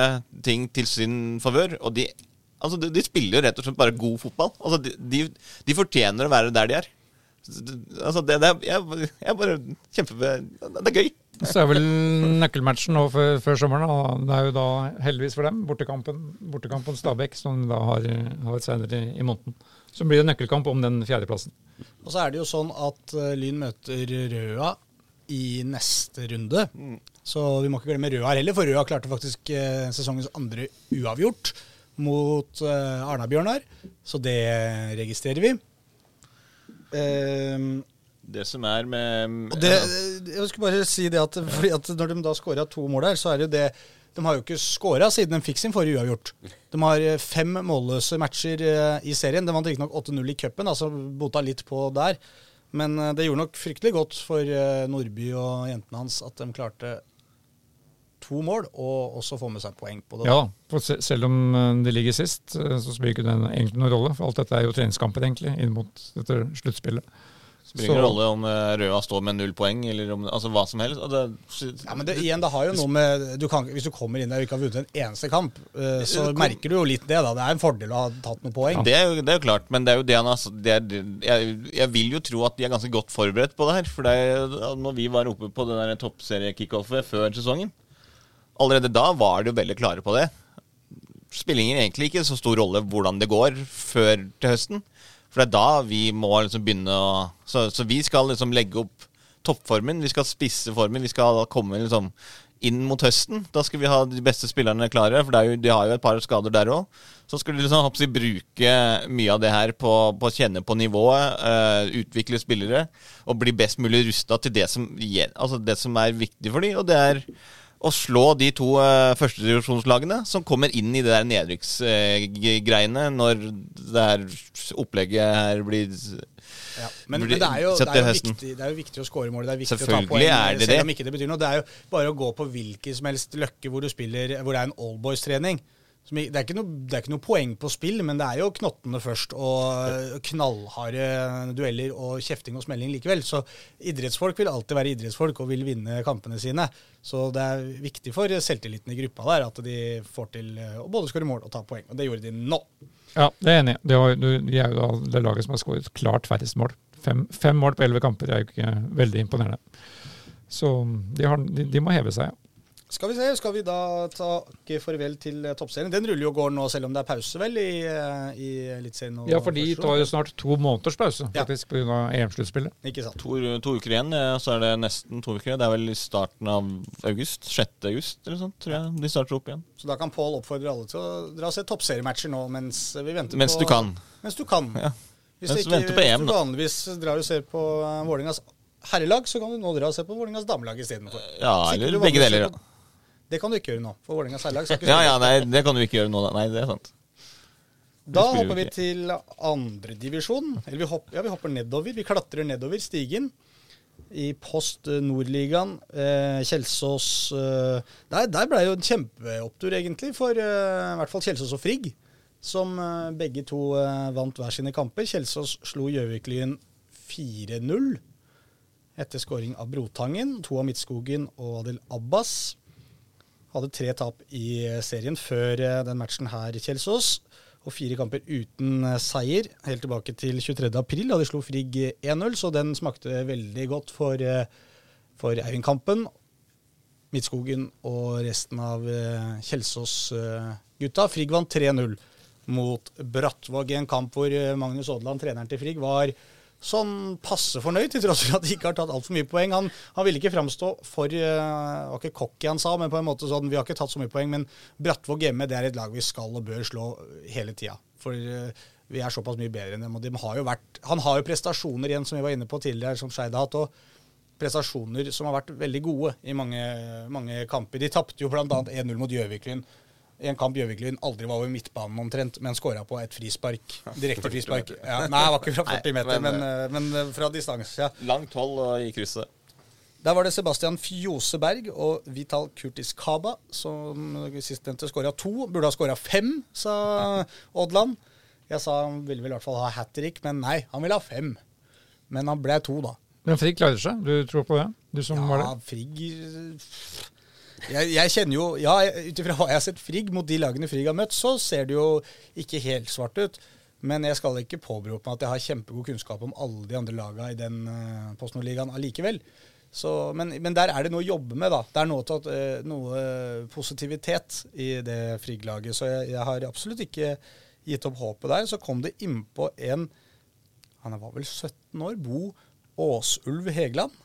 ting til sin favør. Og de, altså, de, de spiller jo rett og slett bare god fotball. Altså, de, de, fortjener å være der de er. Altså, det, det jeg, jeg bare kjempe... Det er gøy. Så er vel nøkkelmatchen nå før, før sommeren. Da. Det er jo da heldigvis for dem bortekampen, bortekampen Stabæk, som da har, har senere i måneden. Så blir det nøkkelkamp om den fjerdeplassen. Og så er det jo sånn at eh, Lyn møter Røa i neste runde. Så vi må ikke glemme Røa her heller, for Røa klarte faktisk eh, sesongens andre uavgjort mot uh, Arna-Bjørnar. Så det registrerer vi. Um, Det som er med det, jeg skulle bare si det at, at når de da skåra to mål her, så er det jo det De har jo ikke skåra siden de fikk sin forrige uavgjort. De har eh, fem målløse matcher eh, i serien. De vant riktignok 8-0 i cupen, altså bota litt på der. Men eh, det gjorde nok fryktelig godt for Nordby og jentene hans at de klarte to mål, og også få med seg poeng på det. Ja for selv om de ligger sist, så spiller ikke det egentlig noen rolle. For alt dette er jo treningskamper, egentlig, inn mot dette sluttspillet. Spiller ingen rolle om eh, Røa står med null poeng, eller om altså hva som helst. Det, Ja, men det, igjen, det har jo noe med du kan, Hvis du kommer inn der og ikke har vunnet en eneste kamp, så så merker du jo litt det. da. Det er en fordel å ha tatt noen poeng. Det er, jo, det er jo klart, men det er jo det han altså, er, jeg, jeg vil jo tro at de er ganske godt forberedt på det her. For det er, når vi var oppe på det toppserie-kickoffet før sesongen, allerede da var de jo veldig klare på det. Spiller egentlig ikke så stor rolle hvordan det går før til høsten. For det er da vi må liksom begynne å Så, så vi skal liksom legge opp toppformen. Vi skal spisse formen. Vi skal komme liksom inn mot høsten. Da skal vi ha de beste spillerne klare, for jo, de har jo et par skader der òg. Så skal de liksom hoppsi, bruke mye av det her på, å kjenne på nivået, eh, utvikle spillere og bli best mulig rusta til det som, altså det som er viktig for dem. Og det er å slå de to uh, førstedivisjonslagene som kommer inn i det der nedrykksgreiene når det her opplegget her blir Ja, men, men det er jo, det er viktig, det er jo viktig å skåre mål. Det er viktig å ta poeng, det selv om ikke det betyr noe. Det er jo bare å gå på hvilken som helst løkke hvor du spiller, hvor det er en oldboys-trening. Det er, ikke noe, det er ikke noe poeng på spill, men det er jo knottene først og knallharde dueller og kjefting og smelling likevel. Så idrettsfolk vil alltid være idrettsfolk og vil vinne kampene sine. Så det er viktig for selvtilliten i gruppa der at de får til eh, å både skåre mål og ta poeng. Og det gjorde de nå. Ja, det er jeg enig i. De har- er jo det laget som har skåret klart færrest mål. Fem, fem mål på elleve kamper er jo ikke veldig imponerende. Så de, har, de, de må heve seg, ja. Skal vi se, skal vi da takke farvel til eh, toppserien? Den ruller jo og går nå, selv om det er pause, vel, i, eh, i Eliteserien? og Ja, for de tar jo snart to måneders pause, faktisk, pga. EM-sluttspillet. Ikke sant. to, to uker igjen, eh, så er det nesten to uker. Det er vel i starten av august. 6. august eller sånt, tror jeg de starter opp igjen. Så da kan Pål oppfordre alle til å dra og se toppseriematcher nå mens vi venter Mens på du kan. Mens du kan. Ja. Hvis, Mens du ikke, venter på EM, hvis du da. vanligvis drar og ser på uh, Vålerengas herrelag, så kan du nå dra og se på Vålerengas damelag istedenfor. Ja, eller begge deler. på- Det kan du ikke gjøre nå, for Vålerenga særlag skal ikke Ja, ja, nei, det kan du ikke gjøre nå. Nei, det er sant. Da hopper vi til andredivisjon. Eller vi hopper, ja, vi hopper nedover. Vi klatrer nedover stigen. I post Nordligaen. Eh, Kjelsås eh, Der, der det jo en kjempeopptur, egentlig, for eh, i hvert fall Kjelsås og Frigg. Som eh, begge to eh, vant hver sine kamper. Kjelsås slo Gjøvik-Lyn 4-0 etter skåring av Brotangen. To av Midtskogen og Adel Abbas. Hadde tre tap i eh, serien før eh, den matchen her, i Kjelsås. Og fire kamper uten eh, seier, helt tilbake til 23. april, da de slo Frigg 1-0. Så den smakte veldig godt for, for Eivind-kampen. Midtskogen og resten av Kjelsås-gutta. Frigg vant 3-0 mot Brattvåg i en kamp hvor Magnus Aadland, treneren til Frigg, var sånn passe fornøyd, til tross for at de ikke har tatt altfor mye poeng. Han, han ville ikke framstå for uh, Det var ikke cocky han sa, men på en måte sånn Vi har ikke tatt så mye poeng, men Brattvåg hjemme det er et lag vi skal og bør slå hele tida. For uh, vi er såpass mye bedre enn dem. og de har jo vært, Han har jo prestasjoner igjen, som vi var inne på tidligere, som Skeid har hatt. og prestasjoner som har vært veldig gode i mange, mange kamper. De tapte jo bl.a. 1-0 mot Gjøviklyn. I en kamp Gjøvik-Lyn aldri var over midtbanen omtrent, men skåra på et frispark. Direkte frispark. Ja, nei, det var ikke fra 40 meter, Nei, men, men, men, eh, fra distanse. Ja. Langt hold i krysset. Der var det Sebastian Fjoseberg og Vital Kurtis Kaba som sistnevnte skåra to. Burde ha skåra fem, sa Oddland. Jeg sa han ville vel i hvert fall ha hat trick, men nei, han ville ha fem. Men han ble to, da. Men Frigg klarer seg. Du tror på det? Du som var Ja, det? Frigg jeg, jeg kjenner jo Ja, ut ifra hva jeg har sett Frigg mot de lagene Frigg har møtt, så ser det jo ikke helt svart ut. Men jeg skal ikke påberope meg at jeg har kjempegod kunnskap om alle de andre lagene i den uh, Post Nord-ligaen allikevel. Så, men, men der er det noe å jobbe med, da. Det er noe, tatt, at, eh, noe positivitet i det Frigg-laget. Så jeg, jeg har absolutt ikke gitt opp håpet der. Så kom det innpå en Han var vel 17 år. Bo Åsulv Hegeland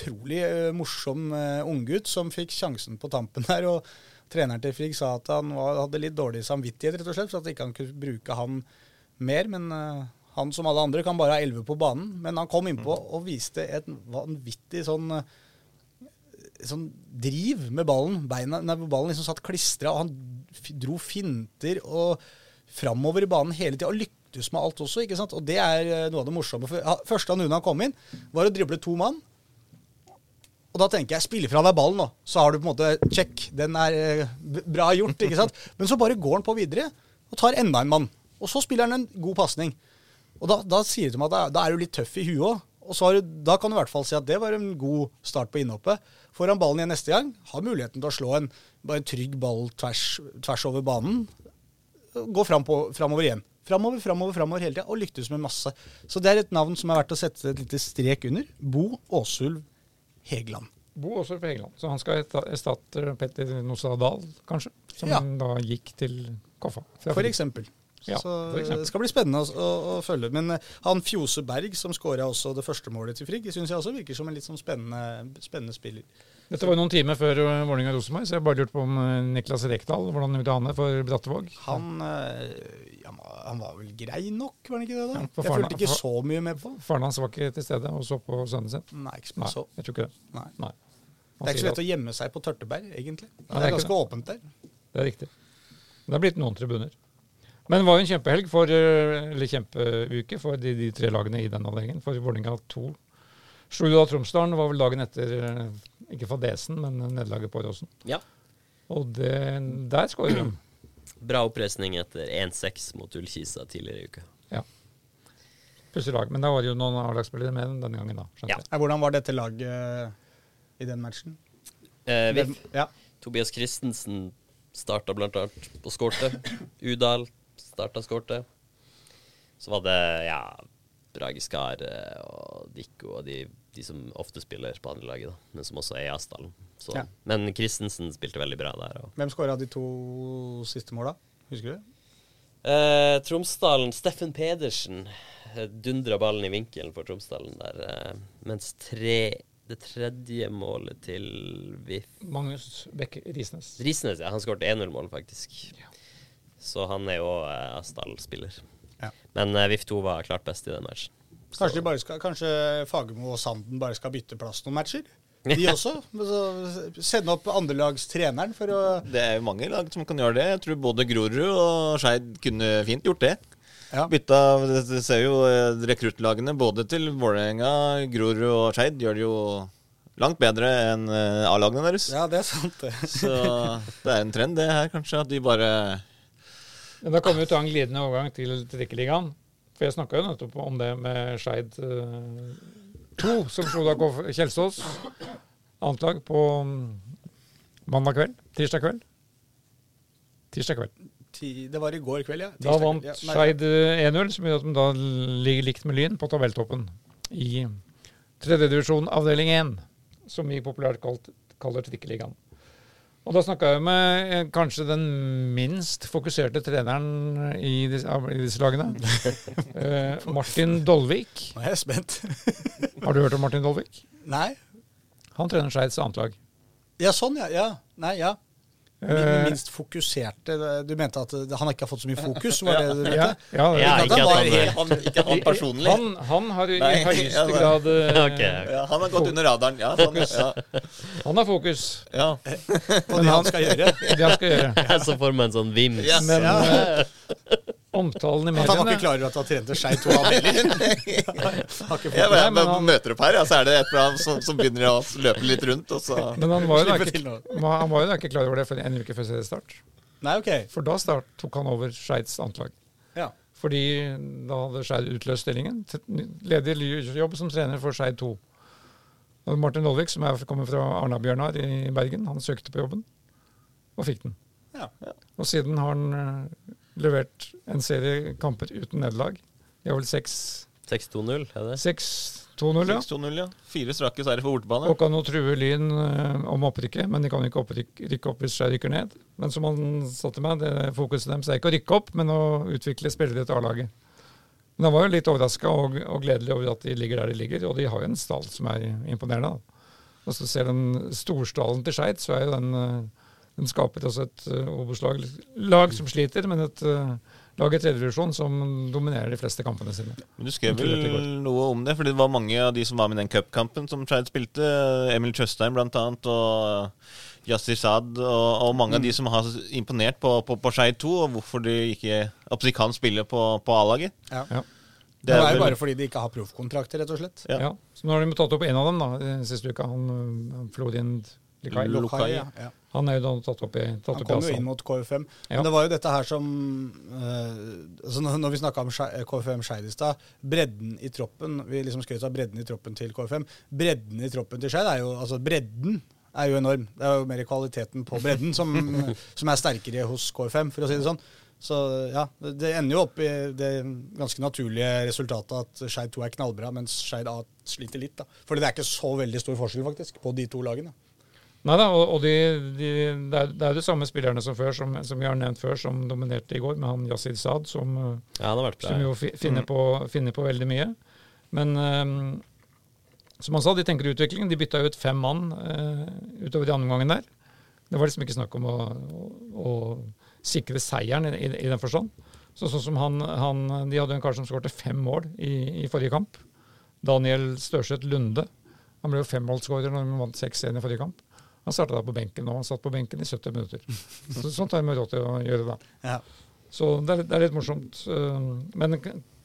utrolig eh, morsom uh, unggutt som fikk sjansen på tampen der. og Treneren til Frigg sa at han var, hadde litt dårlig samvittighet, rett og slett, for at ikke han kunne bruke han mer. Men uh, han som alle andre kan bare ha elleve på banen. Men han kom innpå og viste et vanvittig sånn sånn driv med ballen. Beina, nei, ballen liksom satt klistra, og han dro finter og framover i banen hele tida. Og lyktes med alt også, ikke sant. Og det er noe av det morsomme. For, første han unna kom inn, var å drible to mann. Da tenker jeg, spille fra deg ballen nå, så har du på en måte check. Den er eh, bra gjort, ikke sant. Men så bare går han på videre og tar enda en mann. Og så spiller han en god pasning. Og da, da sier det til meg at da, er du litt tøff i huet òg. Og så du, da kan du i hvert fall si at det var en god start på innhoppet. Får han ballen igjen neste gang, har muligheten til å slå en, en trygg ball tvers, tvers over banen. Gå fram på, framover igjen. Framover, framover, framover hele tida, og lyktes med masse. Så det er et navn som er verdt å sette et lite strek under. Bo Åsulv Hegeland. Bo også på Hegeland. Så han skal ersta- erstatte Petter Nossa Dahl, kanskje? Som Ja. da gikk til Koffa. For eksempel. Ja, så for eksempel. det skal bli spennende å, å, å følge. Men eh, han Fjose Berg, som skåra også det første målet til Frigg, syns jeg også virker som en litt sånn spennende, spennende spiller. Dette var jo noen timer før uh, Vålerenga-Rosenborg, så jeg bare lurte på om uh, Niklas Rekdal, hvordan gjorde han det for Brattevåg? Han, ja, han, var, vel grei nok, var han ikke det? da? Ja, jeg faren- fulgte ikke så mye med på. Faren hans var ikke til stede og så på sønnen sin? Nei, ikke som Nei, så. jeg tror ikke det. Nei. Nei. Det er ikke så lett å gjemme seg på Tørteberg, egentlig. Nei, Det er ganske det. åpent der. Det er riktig. Det har blitt noen tribuner. Men det var jo en kjempehelg, for, eller kjempeuke, for de, de tre lagene i den avdelingen. For Vålerenga 2 slo jo da Tromsdalen, var vel dagen etter, uh, ikke fadesen, men nederlaget på Åråsen. Ja. Og det, der skårer de. Bra oppreisning etter 1-6 mot Ullkisa tidligere i uka. Pussig lag. Men da var det jo noen A-lagsspillere med denne gangen, da. Ja. jeg. Hvordan var dette laget eh, i den matchen? Eh, vi, ja. Tobias Christensen starta blant annet på skårte. Udal starta skårte. Så var det ja, Brage Skare og Dikko og de, de som ofte spiller på andre laget, da, men som også er i Asdalen. Så- Ja. Men Christensen spilte veldig bra der. Og. Hvem skåra de to siste måla? Husker du? Eh, Tromsdalen, Steffen Pedersen eh, dundra ballen i vinkelen for Tromsdalen der, eh, mens tre, det tredje målet til VIF Magnus Bekke Risnes. Risnes, ja. Han skåret 1-0-mål, faktisk. Så han er jo eh, Asdal-spiller. Ja. Men eh, VIF 2 var klart best i den matchen. Kanskje, de bare skal, kanskje Fagermo og Sanden bare skal bytte plass noen matcher? De også? Så Sende opp andrelagstreneren for å Det er jo mange lag som kan gjøre det. Jeg tror både Grorud og Skeid kunne fint gjort det. ja. Bytta Det ser jo eh, rekruttlagene både til Vålerenga, Grorud og Skeid gjør det jo langt bedre enn eh, A-lagene deres. ja, det er sant, det. Så det er en trend, det her, kanskje, at de bare Men da kommer vi til en glidende overgang til Trikkeligaen. For jeg snakka jo nettopp om det med Skeid 2, som slo da Kjelsås. Annet lag på mm, mandag kveld. Tirsdag kveld. Tirsdag kveld. Det var i går kveld, ja. Da vant ja. Skeid eh, 1-0, som gjør at de da ligger likt med Lyn på tabelltoppen i tredjedivisjon avdeling 1, som vi populært kaller Trikkeligaen. Og da snakka jeg med eh, kanskje den minst fokuserte treneren i disse, i disse lagene. Eh, Martin Dolvik. Nå er jeg spent. Har du hørt om Martin Dolvik? Nei? Han trener Skeids annet lag. Ja, sånn, ja. ja. Nei, ja. Eh, minst fokuserte Du mente at han ikke har fått så mye fokus? Var det det du ja, mente? ja, Ja, at ikke han at han helt- Han, ikke han personlig. Han, han har i Nei, høyeste ja, grad okay. Ja, han har gått under radaren. Ja, sånn, ja, Han har fokus. ja. På det han skal gjøre? Det han skal gjøre. Så får man en sånn vims. Yes. Men Ja. eh, omtalen i At han var ikke mediene klar over at han trente Skei 2 han heller? Jeg bare, møter opp her, ja, så er det et eller annet som, som begynner å løpe litt rundt. Og så Men han var ikke, han var jo da ikke klar over det for en uke før seriestart. Nei, ok. For da start, tok han over Skeids antlag. Ja. Fordi da hadde Skeid utløst stillingen. Ledig jobb som trener for Skeid 2. Og Martin Lolvik, som er, kommer fra Arna-Bjørnar i Bergen, han søkte på jobben og fikk den. Ja. Og siden har han eh, levert en serie kamper uten nederlag. Det var vel 6 6-2-0, er det? 6-2-0, ja. ja. Fire strake seire for bortebane. Og kan jo true Lyn eh, om opprykket, men de kan ikke opprykk, rykke opp hvis de rykker ned. Men som han sa til meg, det fokuset deres er ikke å rykke opp, men å utvikle spillere til A-laget. Men han var jo litt overraska og, og gledelig over at de ligger der de ligger, og de har jo en stall som er imponerende. Og så ser den storstallen til Skeid, så er jo den eh, Den skaper også et uh, Obos-lag lag som sliter, men et uh, lag i tredjevisjon som dominerer de fleste kampene sine. Men du skrev vel noe om det, for det var mange av de som var med i den cupkampen som Skeid spilte. Emil Tjøstheim annet, og Yassir Saad, og, og mange av de som har imponert på, på, på Skeid 2, og hvorfor de ikke absolutt kan spille på, på A-laget. Ja. Ja. Det er jo bare fordi de ikke har proffkontrakter, rett og slett. Ja. Ja. Så nå har de tatt opp en av dem da, eh, siste uka. Han, uh, han. Lo- Lokai, Lokai, ja. ja. Han er jo da tatt opp i, tatt Han kom jo inn mot KFM. Ja. Men det var jo dette her som eh, altså når, vi snakka om KFM Skeid i stad, bredden i troppen Vi liksom skrøt av bredden i troppen til KFM. Bredden i troppen til Skeid er jo Altså, bredden er jo enorm. Det er jo mer kvaliteten på bredden som, som er sterkere hos KFM, for å si det sånn. Så ja, det det ender jo opp i det ganske naturlige resultatet at Skeid 2 er knallbra, mens Skeid A sliter litt. da. Fordi det er ikke så veldig stor forskjell, faktisk, på de to lagene. Nei da, og, og de, de, det, er, det er de samme spillerne som før, som, som vi har nevnt før, som dominerte i går, med han Yasir Saad, som, uh, Ja, han som jo finner, på, finner på veldig mye. Men um, som han sa, de tenker utvikling. De bytta ut fem mann uh, utover de andre omgangen der. Det var liksom ikke snakk om å, å, å sikre seieren i, i, i den forstand. Så, sånn som han, han, De hadde en kar som skårte fem mål i, i forrige kamp. Daniel Størseth Lunde. Han ble jo femmålsskårer når de vant 6-1 i forrige kamp. Han starta da på benken, og han satt på benken i 70 minutter. Så, sånt har vi råd til å gjøre da. Ja. Så det er, det er litt morsomt. Men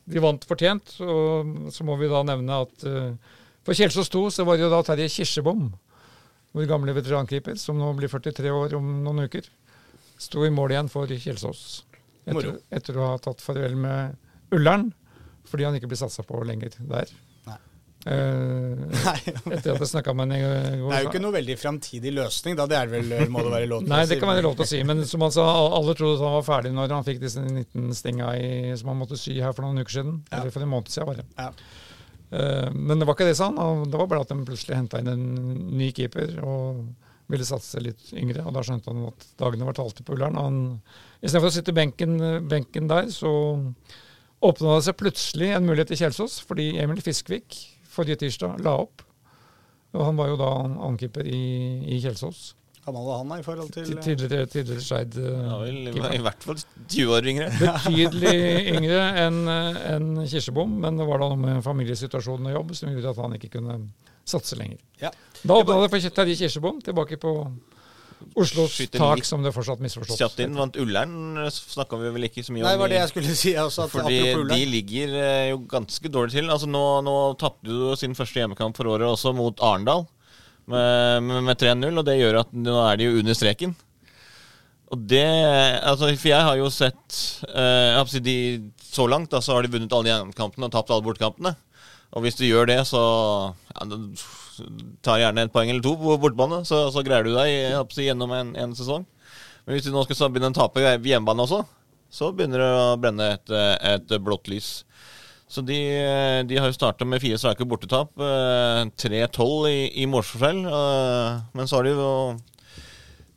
de vant fortjent. Og så må vi da nevne at eh, for Kjelsås 2 så var det jo da Terje Kirsebom, vår gamle veterankeeper, som nå blir 43 år om noen uker, sto i mål igjen for Kjelsås. Etter, etter å ha tatt farvel med Ullern, fordi han ikke blir satsa på lenger der. Nei. Eh, etter at jeg snakka med henne i går. Det er jo ikke noe veldig framtidig løsning, da. Det er vel, må det være lov til Nei, å si. det kan være lov til å si, men som han sa, alle trodde han var ferdig når han fikk disse 19 stinga i, som han måtte sy her for noen uker siden. Ja. Eller for en måned siden, bare. Ja. Uh, men det var ikke det, sa han. Det var bare at de plutselig henta inn en ny keeper og ville satse litt yngre. Og da skjønte han at dagene var talte på Ullern. Istedenfor å sitte benken, benken der, så åpna det seg plutselig en mulighet i Kjelsås, fordi Emil Fiskvik forrige tirsdag la opp. Og han var jo da annenkeeper i, i Kjelsås. Gammel var han da, i forhold til Til- Tidligere, tidligere Skeid Ja, eh, vel, i, hvert fall 20 år yngre. Betydelig yngre enn en Kirsebom, men det var da noe med familiesituasjonen og jobb som gjorde at han ikke kunne satse lenger. Ja. Da åpna det for Terje Kirsebom tilbake på Oslos tak, som det fortsatt misforstått. Chatin vant Ullern, snakka vi vel ikke så mye om. Nei, var det jeg skulle si også. At Fordi de ligger eh, jo ganske dårlig til. Altså Nå, nå tapte du sin første hjemmekamp for året også mot Arendal med, med, med 3-0, og det gjør at nå er de jo under streken. Og det altså For jeg har jo sett eh, jeg har de, Så langt da, så har de vunnet alle hjemmekampene og tapt alle bortekampene. Og hvis du gjør det, så ja, du tar gjerne et poeng eller to på bortebane, så, så greier du deg si, gjennom en, en sesong. Men hvis du nå skal begynne å tape hjemmebane også, så begynner det å brenne et, et blått lys. Så de, de har jo starta med fire strake bortetap. eh, 3-12 i, i målforskjell. eh, Men så har de jo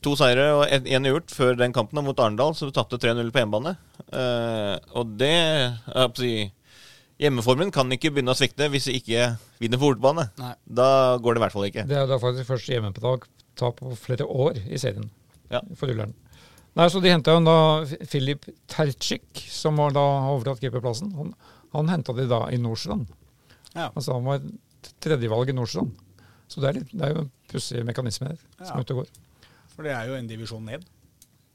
to seire og én uavgjort før den kampen mot Arendal, så de tapte 3-0 på hjemmebane. Eh, og det jeg holdt å si, Hjemmeformen kan ikke begynne å svikte hvis vi ikke vinner på bortebane. Da går det i hvert fall ikke. Det er da faktisk første hjemmetap tap på flere år i serien. Ja. for Ullern. Nei, så De henta da Filip Tercik, som var da overtatt keeperplassen. Han, han henta de da i Nordstrand. Ja. Altså Han var tredjevalg i Nordstrand. Så det er, litt, det er jo en pussig mekanisme her som Ja. er ute og går. For det er jo en divisjon ned.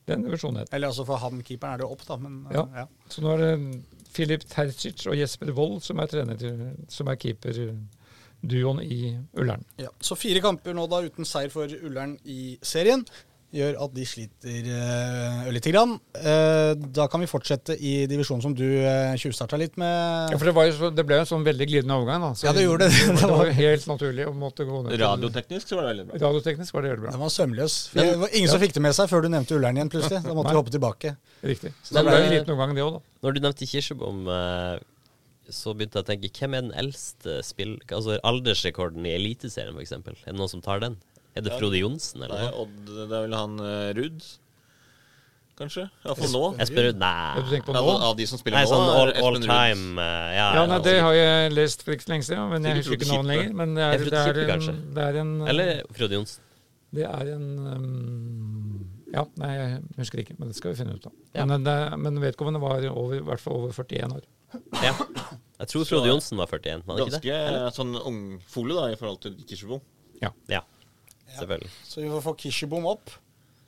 Det er en divisjon ned. Eller altså for han keeperen er det opp, da. Men Ja. ja. Så nå er det Filip Tercic og Jesper Wold som er trener som er keeperduoen i Ullern. Ja. Så fire kamper nå da uten seier for Ullern i serien gjør at de sliter uh, lite grann. Uh, da kan vi fortsette i divisjonen som du uh, tjuvstarta litt med. Ja, for det, var jo så, det ble jo en sånn veldig glidende overgang. da. Så Ja, det gjorde det. Det var jo helt naturlig å måtte gå ned Radioteknisk så var det veldig bra. Radioteknisk var det veldig bra. Den var sømløs. Det var ingen som fikk det med seg før du nevnte Ullern igjen, plutselig. Da måtte Nei. vi hoppe tilbake. Riktig. Så Men, det ble en liten omgang det òg, da. Når du nevnte Kirsebom, så begynte jeg å tenke hvem er den eldste spill... Altså aldersrekorden i Eliteserien, f.eks.? Er det noen som tar den? Er det Frode Johnsen, eller noe? Odd, det er vel han uh, Ruud, kanskje? Iallfall nå. Espen Ruud? Nei. nå? av de som spiller Nei, sånn er all, time uh, ja, Ja, nei, Det har jeg lest for ikke så lenge siden, men jeg husker ikke navnet lenger. Men det Ja, er, det er, en, det er en Eller Frode Johnsen. Det er en um, Ja, nei, jeg husker ikke, men det skal vi finne ut av. Ja. Men, det, men vedkommende var over, i hvert fall over 41 år. Ja. Jeg tror Frode Johnsen var 41, var det ikke det? Ganske sånn ungfole da, i forhold til Kirsebom. Ja, selvfølgelig. Så vi får få Kirsebom opp.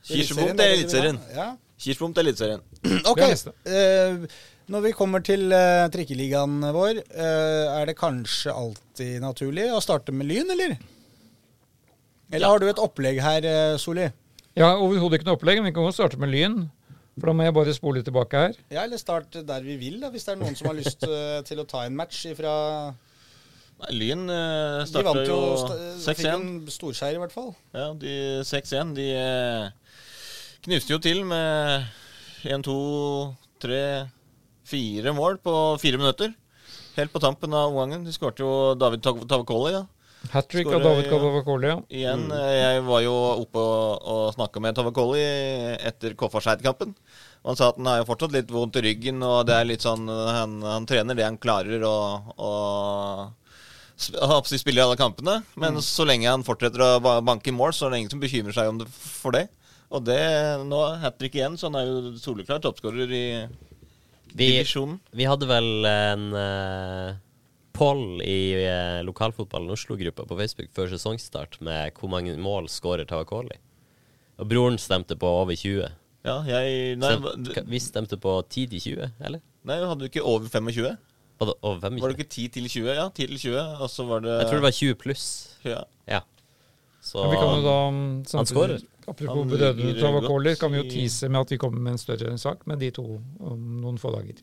Kirsebom til er Eliteserien. Ja. Kirsebom til Eliteserien. Ok. Eh, når vi kommer til uh, trikkeligaen vår, uh, er det kanskje alltid naturlig å starte med Lyn, eller? Eller Ja. har du et opplegg her, Soli? Ja, har overhodet ikke noe opplegg, men vi kan godt starte med Lyn. For da må jeg bare spole tilbake her. Ja, eller start der vi vil, da, hvis det er noen som har lyst til å ta en match ifra Nei, Lyn uh, De starta vant jo jo sta- fikk en storseier, i hvert fall. Ja, de 6-1. De eh, knuste jo til med 1, 2, 3, 4 mål på fire minutter. Helt på tampen av omgangen. De skårte jo David Tavakoli. Ja. Hat trick av David Tavakoli, Ja. Igjen, Mm. Jeg var jo oppe og, og snakka med Tavakoli etter Koffarseid-kampen. Han sa at han har jo fortsatt litt vondt i ryggen, og det er litt sånn Han, han trener det han klarer og, og spiller i alle kampene. Men så lenge han fortsetter å banke i mål, så er det ingen som bekymrer seg om det, for det. Og det nå hat trick igjen, så han er jo soleklar toppskårer i Vi, divisjonen. vi hadde vel en uh, poll i uh, lokalfotballen Oslo-gruppa på Facebook før sesongstart med hvor mange mål skårer Tavakoli. Og broren stemte på over 20. Ja, jeg Nei, Stem, hva- vi stemte på 10 til 20, eller? nei hadde du ikke over 25? Var det over 25? Var det ikke 10 til 20? Ja, 10 til 20, og så var det Jeg tror det var 20 pluss. ja. Ja. Så Men vi kan jo da, um, samtidig- skårer. Apropos bedøvende Tavakoli, kan vi jo tease med at vi kommer med en større sak med de to om noen få dager.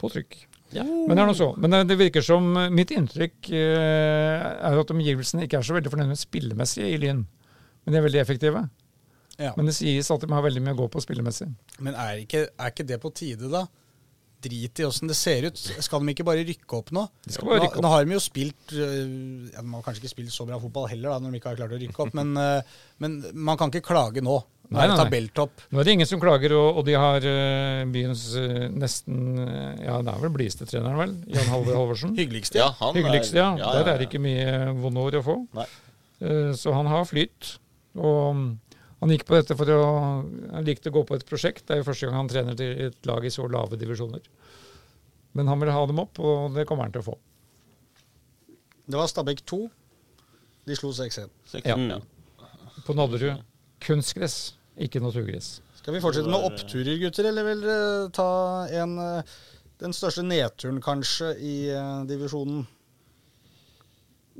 På trykk. Ja. Men det er noe så. Men det, det virker som eh, Mitt inntrykk eh, er at omgivelsene ikke er så veldig fornøyd med spillemessig i Lyn. Men de er veldig effektive. Ja. Men det sies at de har veldig mye å gå på spillemessig. Men er ikke, er ikke det på tide, da? Drit i åssen det ser ut. Skal de ikke bare rykke opp nå? De skal bare rykke opp. nå har de jo spilt øh, ja, De har kanskje ikke spilt så bra fotball heller, da, når de ikke har klart å rykke opp, men, øh, men man kan ikke klage nå. Nå Nei, er det nei, nei. tabelltopp. Nå er det ingen som klager, og, og de har eh, byens nesten Ja, det er vel blideste treneren, vel? Jan Halvor Halvorsen. Hyggeligste. ja, han Hyggeligste, ja. ja, Der ja, er det ikke mye vonde ord å få. Nei. Eh, Så han har flyt. Og han gikk på dette for å Han likte å gå på et prosjekt. Det er jo første gang han trener til et lag i så lave divisjoner. Men han vil ha dem opp, og det kommer han til å få. Det var Stabæk 2. De slo 6-1. Seks, Ja. ja. På Nadderud kunstgress, ikke naturgress. Skal vi fortsette med oppturer, gutter, eller vil dere ta en øh, den største nedturen, kanskje, i øh, divisjonen?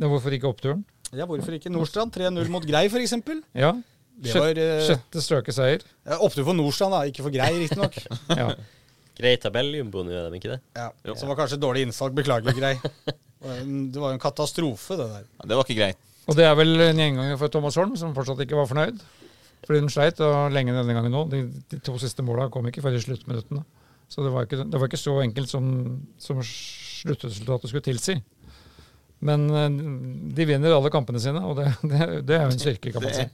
Ja, Hvorfor ikke oppturen? Ja, hvorfor ikke Nordstrand? 3-0 mot Grei, f.eks. Ja. Det Sjette, var øh, sjette strøke seier. ja, opptur for Nordstrand, da. Ikke for Grei, riktignok. Ja. Grei tabelljumbo nå, er de ikke det? Ja, Jo. Som var kanskje dårlig innsalg. Beklager, Grei. Det var jo en katastrofe, det der. Ja, Det var ikke greit. Og det er vel en gjenganger for Thomas Holm, som fortsatt ikke var fornøyd. Fordi de sleit og lenge denne gangen nå. De, de to siste måla kom ikke før i sluttminuttene. Så det var ikke, det var ikke så enkelt som, som sluttresultatet skulle tilsi. Men eh, de vinner alle kampene sine, og det, det, det er jo en styrke, kan man si.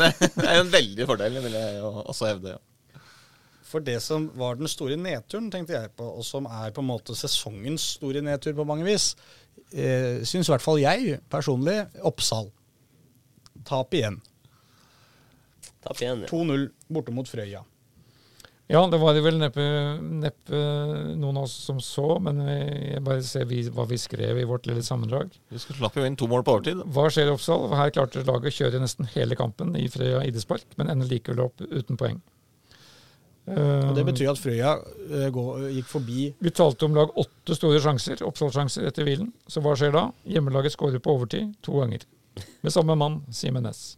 det er jo en veldig fordel, vil jeg også hevde. Ja. For det som var den store nedturen, tenkte jeg på, og som er på en måte sesongens store nedtur på mange vis, eh, syns i hvert fall jeg personlig Oppsal. Tap igjen. Tap igjen, ja. 2-0 borte mot Frøya. Ja, det var det vel neppe, neppe noen av oss som så, men jeg bare ser vi, hva vi skrev i vårt lille sammendrag. Vi slapp jo inn to mål på overtid. Hva skjer i Oppsal? Her klarte laget å kjøre nesten hele kampen i Frøya idrettspark, men ender likevel opp uten poeng. Og Det Eh, betyr at Frøya eh, gikk forbi Vi talte om lag åtte store sjanser, Oppsal-sjanser etter hvilen. Så hva skjer da? Hjemmelaget skårer på overtid to ganger. Med samme mann, Simen Næss.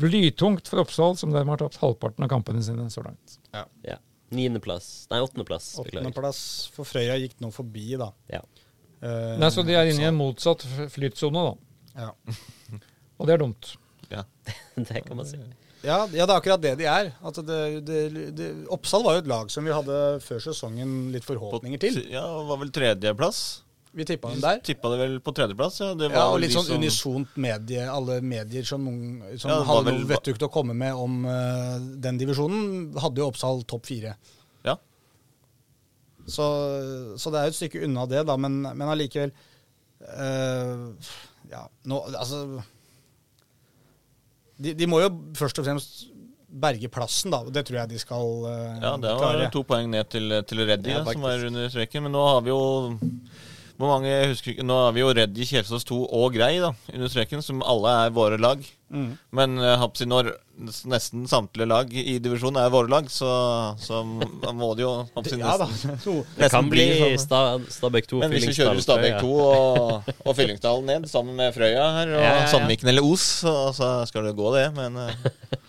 Blytungt for Oppsal, som dermed har tapt halvparten av kampene sine så langt. ja. Niendeplass. Nei, åttendeplass. Åttendeplass, for Frøya gikk nå forbi, da. Ja. Eh, Nei, Så de er inne i en motsatt flytsone, da. Ja. Og det er dumt. det kan man si. Ja, ja, det er akkurat det de er. At det, det, det, Oppsal var jo et lag som vi hadde før sesongen litt forhåpninger til. Ja, var vel tredjeplass. Vi tippa dem der. Tippa det vel på tredjeplass. Ja, det var Ja, og litt sånn som- unisont medie, alle medier som, som Ja, hadde vel- noe vettugt å komme med om uh, den divisjonen, hadde jo Oppsal topp fire. Ja. Så, så det er jo et stykke unna det, da, men, men allikevel uh, Ja, nå Altså de, de må jo først og fremst berge plassen, da. Det tror jeg de skal uh, Ja, det var klare. to poeng ned til, til Reddy, ja, som var under streken. Men nå har vi jo hvor mange, husker ikke, Nå har vi jo Reddy, Kjelsås 2 og Grei da, under streken, som alle er våre lag. Mm. Men uh, Hapsi når nesten samtlige lag i divisjonen er våre lag, så, så må det jo Hapsi Ja nesten. Det kan nesten bli sånn. Sta Stabæk 2, Men hvis vi kjører Stabæk 2 og, og Fyllingsdalen ned sammen med Frøya her, og Ja, ja, ja. Sandviken eller Os, så, så skal det gå, det. Men, eh,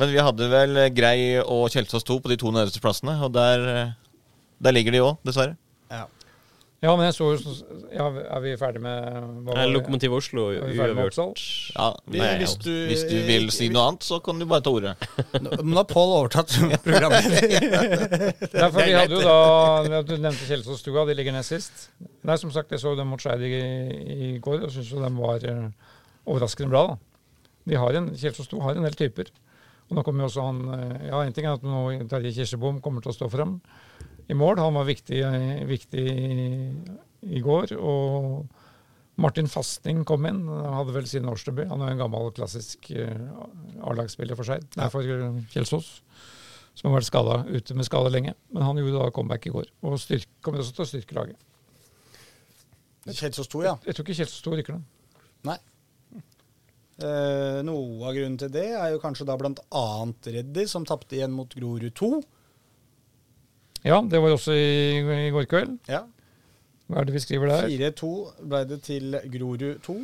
men vi hadde vel Grei og Kjelsås 2 på de to nederste plassene, og der, eh, der ligger de òg, dessverre. Ja. Ja, men jeg så jo så- ja, Er vi ferdig med hva var det? Lokomotiv Oslo uavgjort. Ja, nei, hvis du- hvis du vil si noe annet, så kan du bare ta ordet. Nå nå har Pål overtatt programmet. ja, for vi hadde jo da Du nevnte Kjelsåsstua, de ligger nest sist. Nei, som sagt, jeg så dem mot Skeid i, i går og syns jo dem var eh, overraskende bra. da. De har en, Kjelsås Stua har en del typer. Og nå kommer jo også han eh, Ja, en ting er at nå Terje Kirsebom kommer til å stå frem i mål. Han var viktig, viktig i, går. Og Martin Fasting kom inn. Han hadde vel sin årsdebut. Han er en gammel, klassisk eh, A-lagsspiller for seg. Nei, for eh, Kjelsås. Som har vært skada, ute med skade lenge. Men han gjorde da comeback i går. Og styrk, kommer også til å styrke laget. Kjelsås 2, ja. Jeg tror ikke Kjelsås 2 rykker ned. Nei. Eh, noe av grunnen til det er jo kanskje da annet Reddy, som tapte igjen mot Grorud 2. Ja, det var også i, i går kveld. Ja. Hva er det vi skriver der? 4-2 ble det til Grorud 2.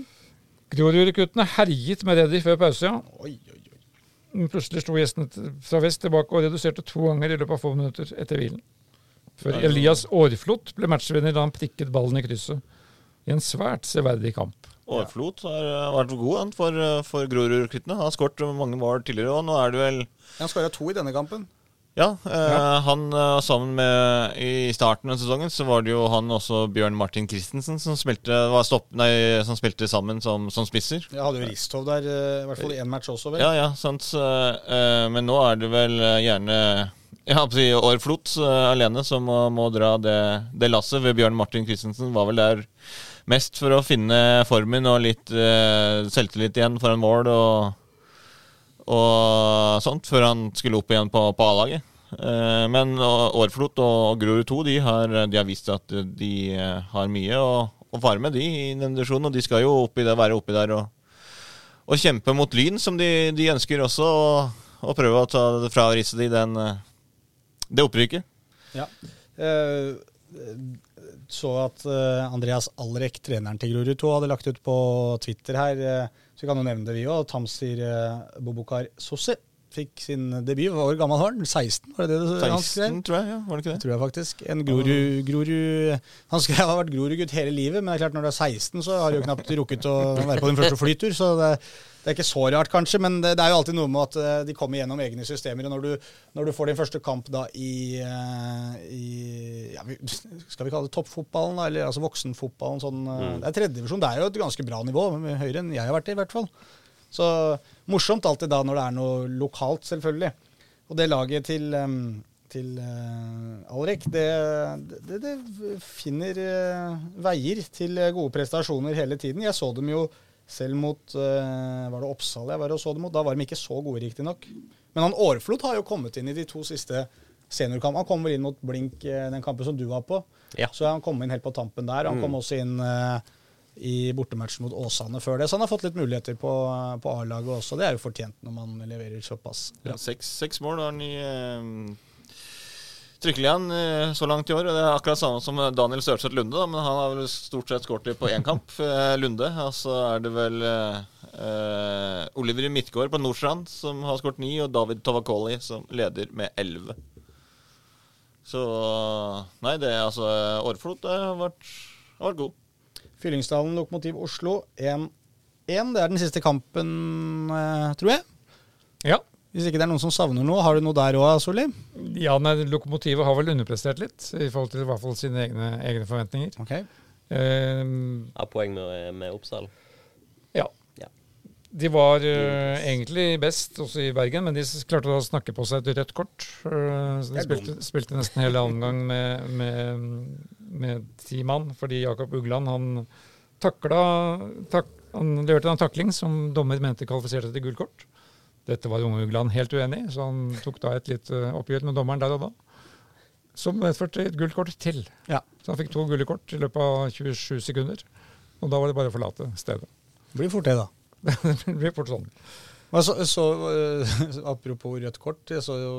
Grorud-guttene herjet med Reddy før pause, ja. Oi, oi, oi. Plutselig sto gjestene fra vest tilbake og reduserte to ganger i løpet av få minutter etter hvilen. Før Elias Aarflot ble matchvinner da han prikket ballen i krysset. I en svært severdig kamp. Aarflot har eh, vært god for, eh, for Grorud-rekruttene. Han har skåret mange mål tidligere, og nå er det vel Han skåra to i denne kampen. Ja, eh, han eh, sammen med I starten av sesongen så var det jo han også Bjørn Martin Christensen som spilte, var stopp, nei, som spilte sammen som, som spisser. Ja, hadde jo Ristov der, eh, i hvert fall én match også, vel. Ja, ja, sant. eh, men nå er det vel eh, gjerne på si Aarflot eh, alene som må, må dra det, det lasset. Ved Bjørn Martin Christensen var vel der mest for å finne formen og litt eh, selvtillit igjen foran mål og, og sånt, før han skulle opp igjen på, på A-laget. Eh, men Årflot og Grorud 2 de har, de har vist at de eh, har mye å, å fare med de i den divisjonen. Og de skal jo oppi der, være oppi der og, og kjempe mot Lyn, som de, de ønsker også. Og, og prøve å ta det fra risset de den, eh, det opprykket. Ja. Eh, så at eh, Andreas Alrek, treneren til Grorud 2, hadde lagt ut på Twitter her. eh, så vi kan jo nevne det, vi òg. Tamsir uh, Bobokar Sossi fikk sin debut. Hvor gammel var han? 16, var det det du- han skrev? 16, tror jeg. ja, Var det ikke Det det? tror jeg faktisk. En Grorud, Groru, Han skrev har vært Grorud-gutt hele livet, men det er klart når du er 16, så har du jo knapt rukket å være på din første flytur. Så det, det er ikke så rart, kanskje, men det, det er jo alltid noe med at eh, de kommer gjennom egne systemer. Og når du, når du får din første kamp da i, eh, i ja, Skal vi kalle det toppfotballen, da, eller altså voksenfotballen? Sånn, mm. Det er tredjedivisjon. Det er jo et ganske bra nivå, høyere enn jeg har vært i, i hvert fall. Så morsomt alltid da når det er noe lokalt, selvfølgelig. Og det laget til, til uh, Alrek, det, det, det finner uh, veier til eh, gode prestasjoner hele tiden. Jeg så dem jo Selv mot eh, Var det Oppsal jeg var og så det mot? Da var de ikke så gode, riktignok. Men han Aarflot har jo kommet inn i de to siste seniorkampene. Han kom vel inn mot Blink, eh, den kampen som du var på. Ja. Så han kom inn helt på tampen der. Han kom også inn eh, i bortematchen mot Åsane før det. Så han har fått litt muligheter på, på A-laget også. Det er jo fortjent når man leverer såpass. Ja, seks, seks mål har han i Trykkeligaen eh, så langt i år. Det er akkurat samme som Daniel Størseth Lunde, da, men han har vel stort sett skåret på én kamp. eh, Lunde. Og så er det vel eh, eh, Oliver Midtgaard på Nordstrand som har skåret ni, og David Tovakoli som leder med elleve. Så Nei, det er altså Årflot har vært, har vært god. Fyllingsdalen Lokomotiv Oslo 1-1. Det er den siste kampen, tror jeg. Ja. Hvis ikke det er noen som savner noe. Har du noe der òg, Solli? ja nei, Lokomotivet har vel underprestert litt i forhold til i hvert fall sine egne, egne forventninger. Ok. Uh, Har poeng med, med Oppsal. ja. Ja. De var uh, egentlig best også i Bergen, men de klarte å snakke på seg et rødt kort. Uh, så de er spilte, spilte nesten hele annen gang med, med, med ti mann, fordi Jakob Ugland han takla tak, Han leverte en takling som dommer mente kvalifiserte til gult kort. Dette var unge Ugland helt uenig i, så han tok da et litt eh, oppgjør med dommeren der og da. Som medførte et gullkort til. Ja. Så han fikk to gule kort i løpet av 27 sekunder. Og da var det bare å forlate stedet. Det Blir fort det, da. det blir fort sånn. Men så, så, eh, apropos rødt kort, jeg så jo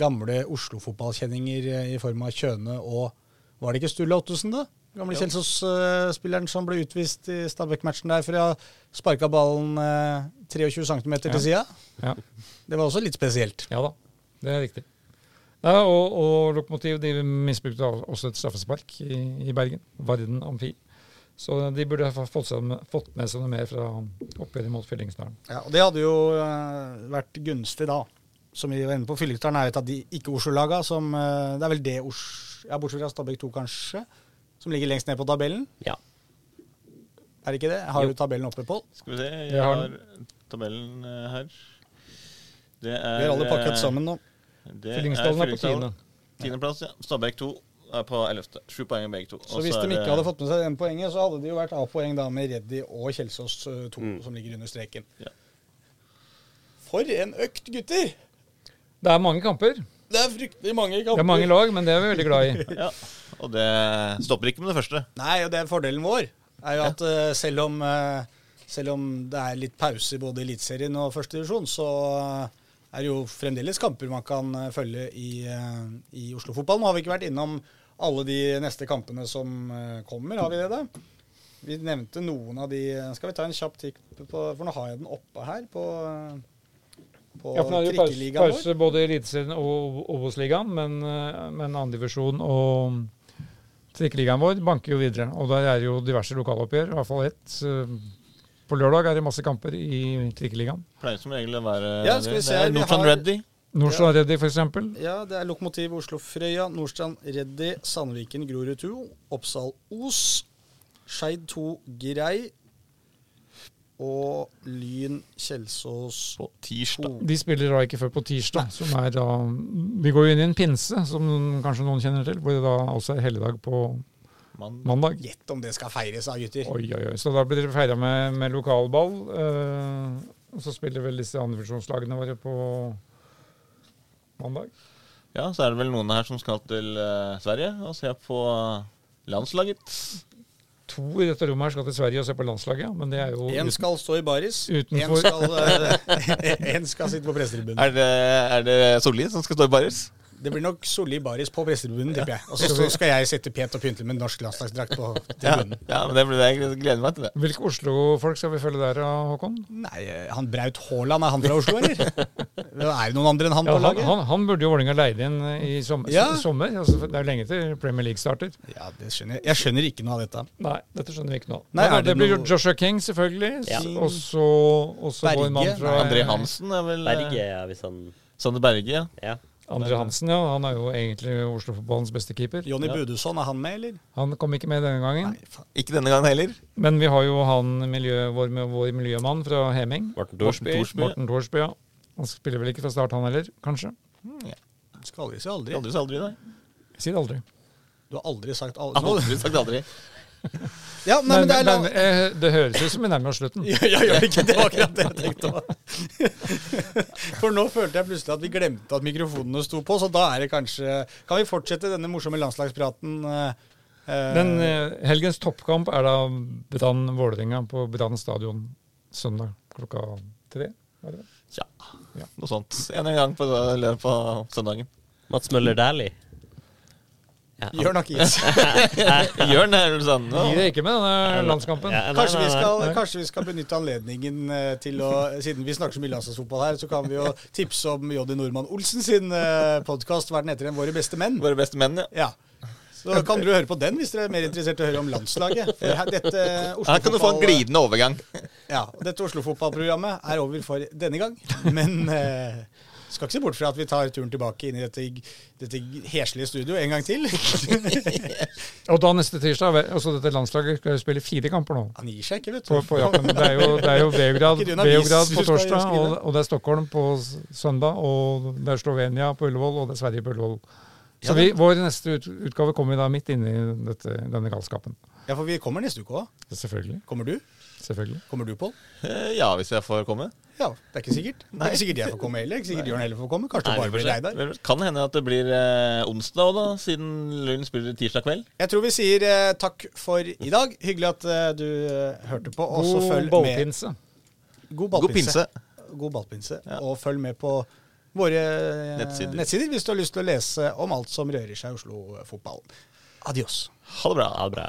gamle Oslo-fotballkjenninger eh, i form av Kjøne og Var det ikke Sturle Ottosen, da? Gamle Kjelsås-spilleren som ble utvist i Stabæk-matchen der for å ha sparka ballen eh, 23 cm til sida. Ja. Det var også litt spesielt. Ja da, det er riktig. Ja, og, og Lokomotiv de misbrukte også et straffespark i, i Bergen. Varden Amfi. Så de burde ha fått, seg, fått med seg noe mer fra oppgjøret mot Fyllingsdalen. Ja, og Det hadde jo eh, vært gunstig da. Som vi var inne på, Fyllingsdalen er et av de ikke-Oslo-laga som eh, Det er vel det Os... Ja, bortsett fra Stabæk 2, kanskje. Som ligger lengst ned på tabellen. Ja. Er det ikke det? Har Jo. du tabellen oppe, Pål? Skal vi se, jeg har tabellen eh, her. Det er Vi har alle pakket eh, sammen nå. Fyllingsdalen er på tiende. Tiendeplass, ja. Stabæk 2 er på ellevte. Sju poeng begge to. Så hvis de ikke hadde fått med seg den poenget, så hadde det jo vært A-poeng da med Reddy og Kjelsås 2, Mm. som ligger under streken. Ja. For en økt, gutter! Det er mange kamper. Det er fryktelig mange kamper. Det er mange lag, men det er vi veldig glad i. Ja, og det stopper ikke med det første. Nei, og det er fordelen vår. er jo at ja. selv, om, eh, selv om det er litt pause i både Eliteserien og førstedivisjon, så eh, er det jo fremdeles kamper man kan eh, følge i, i Oslo-fotball. Nå har vi ikke vært innom alle de neste kampene som eh, kommer, har vi det da? Vi nevnte noen av de Skal vi ta en kjapp tikk på For nå har jeg den oppe her på, eh, på Ja, for nå er det jo pause, pause både i Eliteserien og Obos-ligaen, men, eh, men andredivisjon og trikkeligaen vår banker jo videre. Og der er jo diverse lokaloppgjør, i hvert fall ett. Eh, På lørdag er det masse kamper i trikkeligaen. Pleier som regel å være Ja, skal vi se Det er Nordstrand har- Reddy. Nordstrand Reddy, f.eks. Ja, det er Lokomotiv Oslo Frøya, Nordstrand Reddy, Sandviken Grorud 2, Oppsal Os, Skeid 2 Grei og Lyn Kjelsås På tirsdag. De spiller da ikke før på tirsdag, som er da Vi går jo inn i en pinse, som kanskje noen kjenner til, hvor det da også er helligdag på mandag. Gjett om det skal feires da, gutter. Oi, oi, oi. Så da blir det feira med, med lokalball. eh, og så spiller vel disse andredivisjonslagene våre på mandag. Ja, så er det vel noen her som skal til eh, Sverige og se på landslaget. To i dette rommet her skal til Sverige og se på landslaget, men det er jo Én skal stå i baris, én skal, eh, en skal sitte på prestetribunen. Er det, er det Solli som skal stå i baris? Det blir nok Solli baris på prestetribunen, tipper jeg. Og så så skal jeg sitte pent og pynte med norsk landslagsdrakt på Ja, tribunen. ja men det blir det. Jeg gleder meg til det. Hvilke Oslo-folk skal vi følge der, Håkon? Nei, han Braut Haaland, er han fra Oslo, eller? Er det noen andre enn han Ja, på laget? han, han burde jo Vålerenga leid inn i sommer. Ja. sommer. Altså, det er lenge til Premier League starter. Ja, det skjønner jeg. Jeg skjønner ikke noe av dette. Nei, dette skjønner vi ikke nå. av. Men det det blir jo noe- Joshua King, selvfølgelig. Ja. Og så vår mann fra André Hansen er vel Berge, ja, hvis han Sander Berge, ja. Ja. André Hansen, ja. Han er jo egentlig Oslo-fotballens beste keeper. Jonny Ja. Budusson, er han med, eller? Han kom ikke med denne gangen. Nei, faen. Ikke denne gangen heller. Men vi har jo han miljø, vår, vår miljømann fra Heming. Morten Thorsby. Morten Thorsby, ja. Han spiller vel ikke fra start, han heller? Kanskje? Skal aldri si aldri. Aldri si aldri, nei. Jeg sier det aldri. Du har aldri sagt aldri. Aldri sagt aldri. Ja, nei, men, Men, det er men, la... eh, det høres ut som vi nærmer oss slutten. Ja, ja, gjør det ikke? Det var akkurat det jeg tenkte òg. For nå følte jeg plutselig at vi glemte at mikrofonene sto på, så da er det kanskje Kan vi fortsette denne morsomme landslagspraten? eh, eh, Men eh, helgens toppkamp er da Brann-Vålerenga på Brann stadion søndag klokka tre. er det? Ja, Ja. noe sånt. En gang på, på søndagen. Mats Møller Dæhlie. Ja, han- ikke Akis. Jørn er vel sånn. Gir det ikke med denne landskampen? Ja, nei, Kanskje vi, skal, kanskje vi skal benytte anledningen eh, til å Siden vi snakker så mye landslagsfotball her, så kan vi jo tipse om Joddy Nordmann Olsen sin podkast 'Hva er den heter igjen? Våre beste menn'. Våre beste menn, ja. Ja. Så kan dere høre på den hvis dere er mer interessert i å høre om landslaget. For her, dette Her kan du få en glidende overgang. Ja, Dette Oslo-fotballprogrammet er over for denne gang. Men eh, skal ikke se bort fra at vi tar turen tilbake inn i dette, dette heslige studio en gang til. Og da neste tirsdag, også dette landslaget, skal spille fire kamper nå. Han gir seg ikke, vet du. På, på. Det er jo, det er jo Beograd, på torsdag, og, og det er Stockholm på søndag, og det er Slovenia på Ullevål, og det er Sverige på Ullevål. Så vi, vår neste ut, utgave kommer da midt inne i dette, denne galskapen. Ja, for vi kommer neste uke òg. Selvfølgelig. Kommer du? Selvfølgelig. Kommer du, Pål? Eh, Ja, hvis jeg får komme. Ja, det er ikke sikkert. Det er ikke sikkert jeg får komme heller. Ikke sikkert Jørn heller får komme. Kanskje Nei, bare blir deg der. Kan hende at det blir eh, onsdag òg, da, siden Lund spiller tirsdag kveld. Jeg tror vi sier eh, takk for i dag. Hyggelig at eh, du eh, hørte på. Og så God ballpinse. med. God God ballpinse. God ballpinse. Ja. Og følg med på våre eh, Nettsider. nettsider hvis du har lyst til å lese om alt som rører seg i Oslo-fotball. Adios. Ha det bra. Ha det bra.